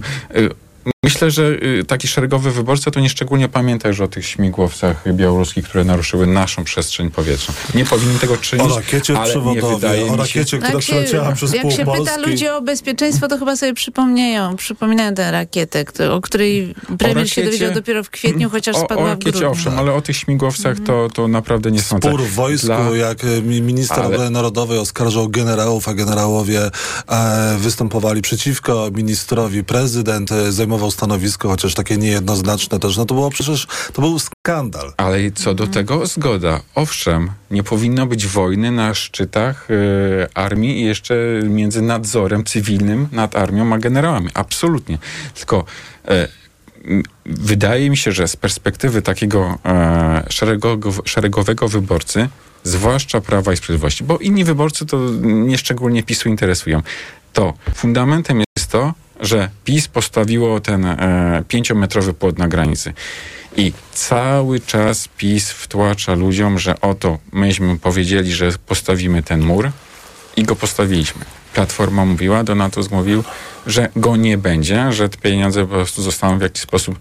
myślę, że y, taki szeregowy wyborca to nieszczególnie pamięta już o tych śmigłowcach białoruskich, które naruszyły naszą przestrzeń powietrzną. Nie powinien tego czynić, O rakiecie ale nie przewodowej, wydaje o rakiecie, która Jak się, przeleciała przez jak się pyta ludzi o bezpieczeństwo, to chyba sobie przypomniają, przypominają tę rakietę, kto- o której premier się rakiecie- dowiedział dopiero w kwietniu, chociaż O, spadła o w rakiecie grudniu. owszem, ale o tych śmigłowcach to, to naprawdę nie sądzę. Spór w wojsku, Dla- jak mi- minister Ale- obrony narodowej oskarżał generałów, a generałowie e, występowali przeciwko ministrowi. Prezydent e, zajmował stanowisko, chociaż takie niejednoznaczne też. No to było przecież, to był skandal. Ale co do tego zgoda. Owszem, nie powinno być wojny na szczytach e, armii i jeszcze między nadzorem cywilnym nad armią a generałami. Absolutnie. Tylko m, wydaje mi się, że z perspektywy takiego e, szeregowego wyborcy, zwłaszcza Prawa i Sprawiedliwości, bo inni wyborcy to nieszczególnie PiSu interesują, to fundamentem jest to, że PiS postawiło ten e, pięciometrowy płot na granicy. I cały czas PiS wtłacza ludziom, że oto myśmy powiedzieli, że postawimy ten mur i go postawiliśmy. Platforma mówiła, Donald Tusk mówił, że go nie będzie, że te pieniądze po prostu zostaną w jakiś sposób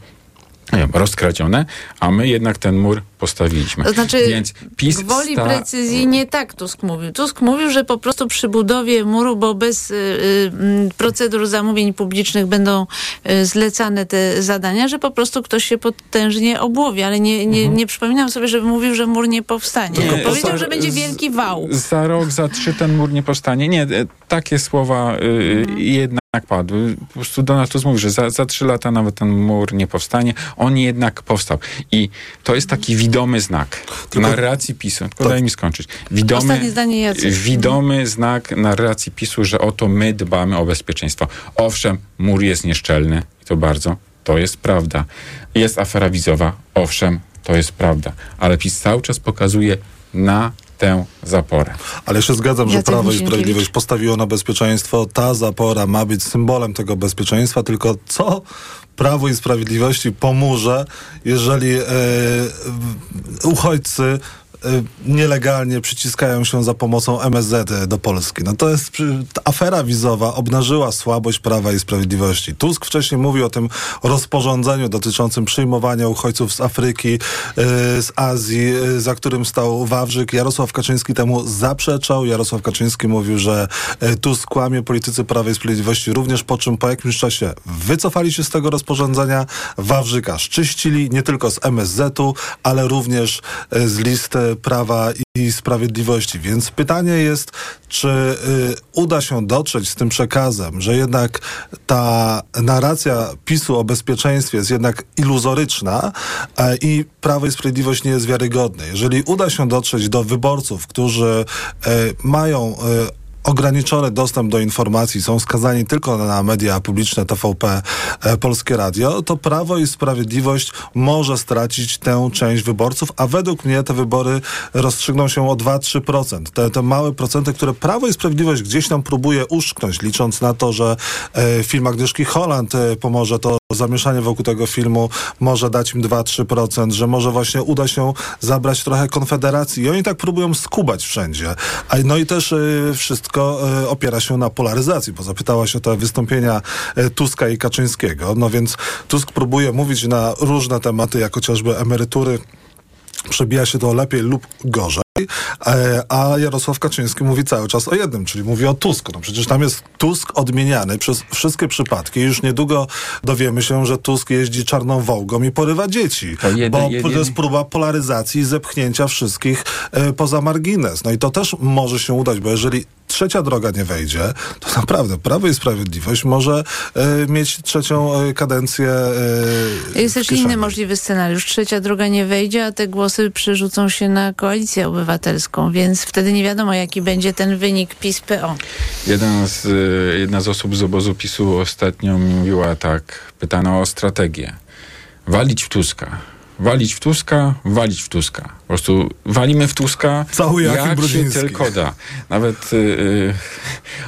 nie wiem, rozkradzione, a my jednak ten mur postawiliśmy. To znaczy, Więc PiS gwoli sta- precyzji nie tak Tusk mówił. Tusk mówił, że po prostu przy budowie muru, bo bez y, y, procedur zamówień publicznych będą y, zlecane te zadania, że po prostu ktoś się potężnie obłowi, ale nie, nie, nie przypominam sobie, żeby mówił, że mur nie powstanie. Nie, powiedział, za- że będzie wielki wał. Za rok, za trzy ten mur nie powstanie. Nie, e, takie słowa y, jednak padły. Po prostu Donald Tusk mówił, że za, za trzy lata nawet ten mur nie powstanie. On jednak powstał. I to jest taki widomy znak narracji PiSu. Tylko daj mi skończyć. Widomy, zdanie, widomy znak narracji PiSu, że oto my dbamy o bezpieczeństwo. Owszem, mur jest nieszczelny i to bardzo. To jest prawda. Jest afera wizowa. Owszem, to jest prawda. Ale PiS cały czas pokazuje na tę zaporę. Ale ja się zgadzam, że Jacek Prawo i. Sprawiedliwość postawiło na bezpieczeństwo. Ta zapora ma być symbolem tego bezpieczeństwa, tylko co Prawo i Sprawiedliwości pomóże, jeżeli e, uchodźcy nielegalnie przyciskają się za pomocą MSZ do Polski. No to jest afera wizowa obnażyła słabość Prawa i Sprawiedliwości. Tusk wcześniej mówił o tym rozporządzeniu dotyczącym przyjmowania uchodźców z Afryki, e, z Azji, e, za którym stał Wawrzyk. Jarosław Kaczyński temu zaprzeczał. Jarosław Kaczyński mówił, że Tusk kłamie, politycy Prawa i Sprawiedliwości również, po czym po jakimś czasie wycofali się z tego rozporządzenia. Wawrzyka szczyścili nie tylko z MSZ-u, ale również z list e, Prawa i Sprawiedliwości. Więc pytanie jest, czy y, uda się dotrzeć z tym przekazem, że jednak ta narracja PiSu o bezpieczeństwie jest jednak iluzoryczna e, i Prawo i Sprawiedliwość nie jest wiarygodne. Jeżeli uda się dotrzeć do wyborców, którzy e, mają e, ograniczony dostęp do informacji, są skazani tylko na media publiczne TVP, e, Polskie Radio, to Prawo i Sprawiedliwość może stracić tę część wyborców, a według mnie te wybory rozstrzygną się o 2-3%. Te, te małe procenty, które Prawo i Sprawiedliwość gdzieś tam próbuje uszknąć, licząc na to, że e, film Agnieszki Holland e, pomoże, to zamieszanie wokół tego filmu może dać im 2-3%, że może właśnie uda się zabrać trochę Konfederacji. I oni tak próbują skubać wszędzie. A, no i też y, wszystko wszystko e, opiera się na polaryzacji, bo zapytałaś o te wystąpienia e, Tuska i Kaczyńskiego. No więc Tusk próbuje mówić na różne tematy, jak chociażby emerytury. Przebija się to lepiej lub gorzej. E, A Jarosław Kaczyński mówi cały czas o jednym, czyli mówi o Tusku. No przecież tam jest Tusk odmieniany przez wszystkie przypadki. Już niedługo dowiemy się, że Tusk jeździ czarną wołgą i porywa dzieci. jeden- bo jeden- to jest próba polaryzacji i zepchnięcia wszystkich poza margines. No i to też może się udać, bo jeżeli trzecia droga nie wejdzie, to naprawdę Prawo i Sprawiedliwość może e, mieć trzecią e, kadencję e, Jest też inny możliwy scenariusz. Trzecia droga nie wejdzie, a te głosy przerzucą się na koalicję obywatelską, więc wtedy nie wiadomo, jaki będzie ten wynik PiS-PO. Jeden z, y, jedna z osób z obozu PiSu ostatnio mi mówiła tak, pytano o strategię. Walić w Tuska. Walić w Tuska, walić w Tuska. Po prostu walimy w Tuska, Cały Joachim jak się tylko da. Nawet y, y,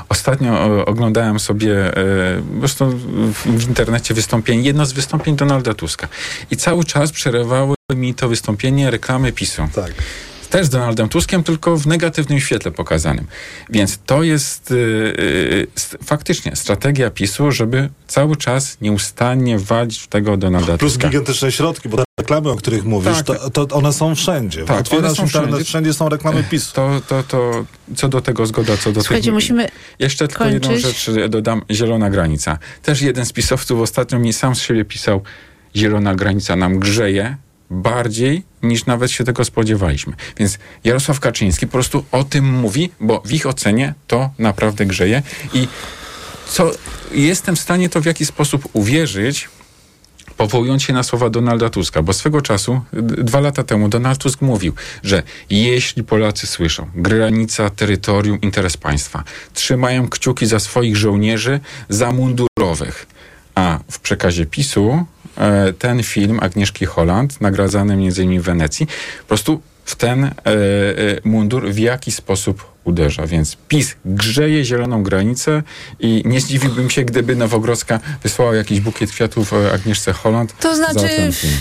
ostatnio oglądałem sobie y, po prostu w, w internecie wystąpienie, jedno z wystąpień Donalda Tuska. I cały czas przerywały mi to wystąpienie reklamy PiSu. Tak. Też z Donaldem Tuskiem, tylko w negatywnym świetle pokazanym. Więc to jest y, y, s- faktycznie strategia PiSu, żeby cały czas nieustannie walić w tego Donalda Plus Tuska. gigantyczne środki, bo te reklamy, o których mówisz, Tak. to, to one są wszędzie. Tak, Otwierasz one są internet, wszędzie. wszędzie są reklamy PiSu. To, to, to co do tego zgoda, co do Słuchajcie, tych... musimy Jeszcze tylko jedną kończyć. rzecz dodam. Zielona granica. Też jeden z pisowców ostatnio mi sam z siebie pisał, zielona granica nam grzeje bardziej niż nawet się tego spodziewaliśmy. Więc Jarosław Kaczyński po prostu o tym mówi, bo w ich ocenie to naprawdę grzeje i co jestem w stanie to w jakiś sposób uwierzyć, powołując się na słowa Donalda Tuska, bo swego czasu, dwa lata temu, Donald Tusk mówił, że jeśli Polacy słyszą granica, terytorium, interes państwa, trzymają kciuki za swoich żołnierzy, za mundurowych. A w przekazie PiSu ten film Agnieszki Holland, nagradzany m.in. w Wenecji, po prostu w ten e, e, mundur w jaki sposób uderza. Więc PiS grzeje zieloną granicę i nie zdziwiłbym się, gdyby Nowogrodzka wysłała jakiś bukiet kwiatów e, Agnieszce Holland. To znaczy,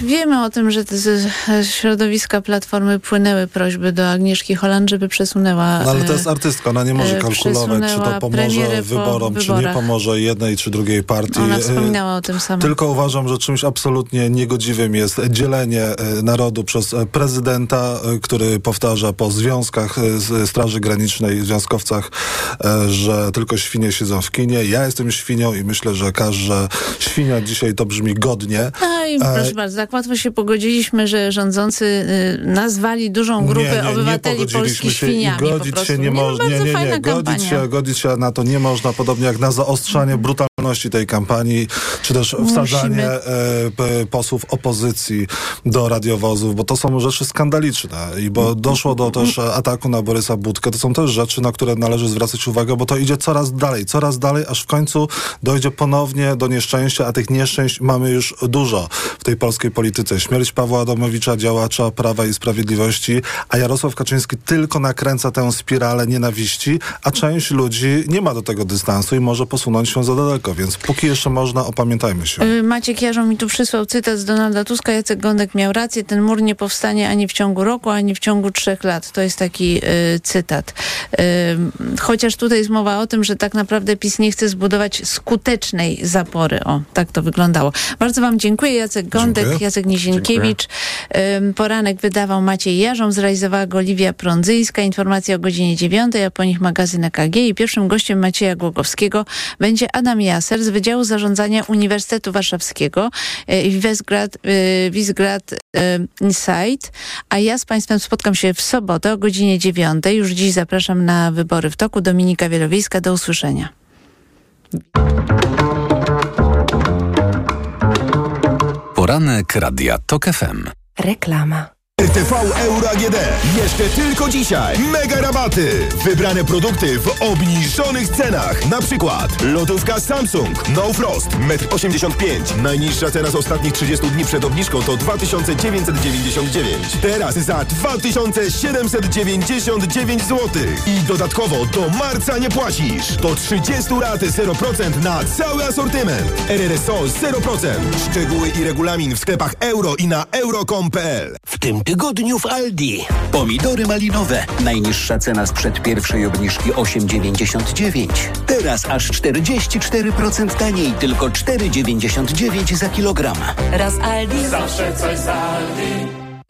wiemy o tym, że z środowiska Platformy płynęły prośby do Agnieszki Holland, żeby przesunęła... No ale to e, jest artystka, ona nie może e, kalkulować, czy to pomoże po wyborom, czy nie pomoże jednej czy drugiej partii. Ona wspominała o tym samym. Tylko uważam, że czymś absolutnie niegodziwym jest dzielenie narodu przez prezydenta, który powtarza po związkach e, z Straży Granicznej, związkowcach, e, że tylko świnie siedzą w kinie. Ja jestem świnią i myślę, że każda świnia dzisiaj to brzmi godnie. No i E, proszę bardzo, tak łatwo się pogodziliśmy, że rządzący y, nazwali dużą grupę obywateli pogodziliśmy polskich się świniami i po godzić się nie no, można. Nie, nie, fajna nie. Godzić się, godzić się na to nie można, podobnie jak na zaostrzanie brutalności tej kampanii, czy też wsadzanie e, posłów opozycji do radiowozów, bo to są rzeczy skandaliczne i bo doszło do też ataku na Borysa Budkę. To są też rzeczy, na które należy zwracać uwagę, bo to idzie coraz dalej, coraz dalej, aż w końcu dojdzie ponownie do nieszczęścia, a tych nieszczęść mamy już dużo w tej polskiej polityce. Śmierć Pawła Adamowicza, działacza Prawa i Sprawiedliwości, a Jarosław Kaczyński tylko nakręca tę spiralę nienawiści, a część ludzi nie ma do tego dystansu i może posunąć się za daleko, więc póki jeszcze można, opamiętajmy się. Y, Maciek Jarząb mi tu przysłał cytat z Donalda Tuska. Jacek Gądek miał rację. Ten mur nie powstanie ani w ciągu roku, ani w ciągu trzech lat. To jest taki y, cytat. Y, chociaż tutaj jest mowa o tym, że tak naprawdę PiS nie chce zbudować skutecznej zapory. O, tak to wyglądało. Bardzo wam dziękuję. Jacek Gądek, Dziękuję. Jacek Nizienkiewicz. Ym, Poranek wydawał Maciej Jarząb, zrealizowała go Oliwia Prądzyńska. Informacje o godzinie dziewiątej, a po nich magazyn EKG. I pierwszym gościem Macieja Głogowskiego będzie Adam Jaser z Wydziału Zarządzania Uniwersytetu Warszawskiego e, Wizgrad, e, Wizgrad e, Insight. A ja z Państwem spotkam się w sobotę o godzinie dziewiątej. Już dziś zapraszam na wybory w toku. Dominika Wielowiejska. Do usłyszenia. Poranek Radia TOK FM. Reklama. RTV Euro AGD. Jeszcze tylko dzisiaj. Mega rabaty. Wybrane produkty w obniżonych cenach. Na przykład lodówka Samsung No Frost 1,85 m. Najniższa cena z ostatnich 30 dni przed obniżką to 2999. Teraz za 2799 zł. I dodatkowo do marca nie płacisz. Do 30 lat 0% na cały asortyment. RRSO 0%. Szczegóły i regulamin w sklepach euro i na euro.com.pl. W tym tygodniu w Aldi. Pomidory malinowe. Najniższa cena sprzed pierwszej obniżki 8,99. Teraz aż 44% taniej, tylko 4,99 za kilogram. Raz Aldi. Zawsze coś z Aldi.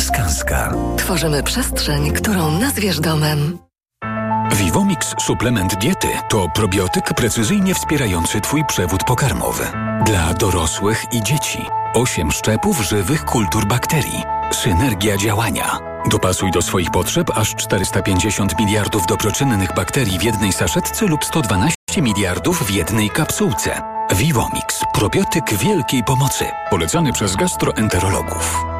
Skanska. Tworzymy przestrzeń, którą nazwiesz domem. Vivomix suplement diety to probiotyk precyzyjnie wspierający Twój przewód pokarmowy. Dla dorosłych i dzieci. Osiem szczepów żywych kultur bakterii. Synergia działania. Dopasuj do swoich potrzeb aż 450 miliardów dobroczynnych bakterii w jednej saszetce lub 112 miliardów w jednej kapsułce. Vivomix. Probiotyk wielkiej pomocy. Polecany przez gastroenterologów.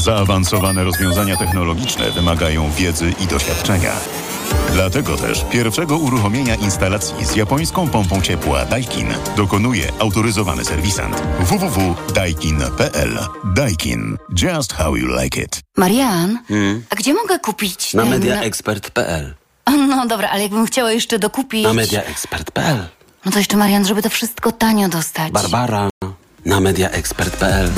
Zaawansowane rozwiązania technologiczne wymagają wiedzy i doświadczenia. Dlatego też pierwszego uruchomienia instalacji z japońską pompą ciepła Daikin dokonuje autoryzowany serwisant www.daikin.pl. Daikin. Just how you like it. Marian, Hmm? a gdzie mogę kupić Na ten- mediaexpert.pl. No dobra, ale jakbym chciała jeszcze dokupić... Na mediaexpert.pl. No to jeszcze Marian, żeby to wszystko tanio dostać. Barbara. Na mediaexpert.pl.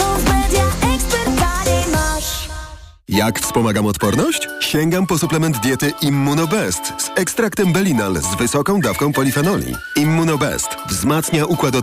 Jak wspomagam odporność? Sięgam po suplement diety Immunobest z ekstraktem Belinal z wysoką dawką polifenoli. Immunobest wzmacnia układ odporności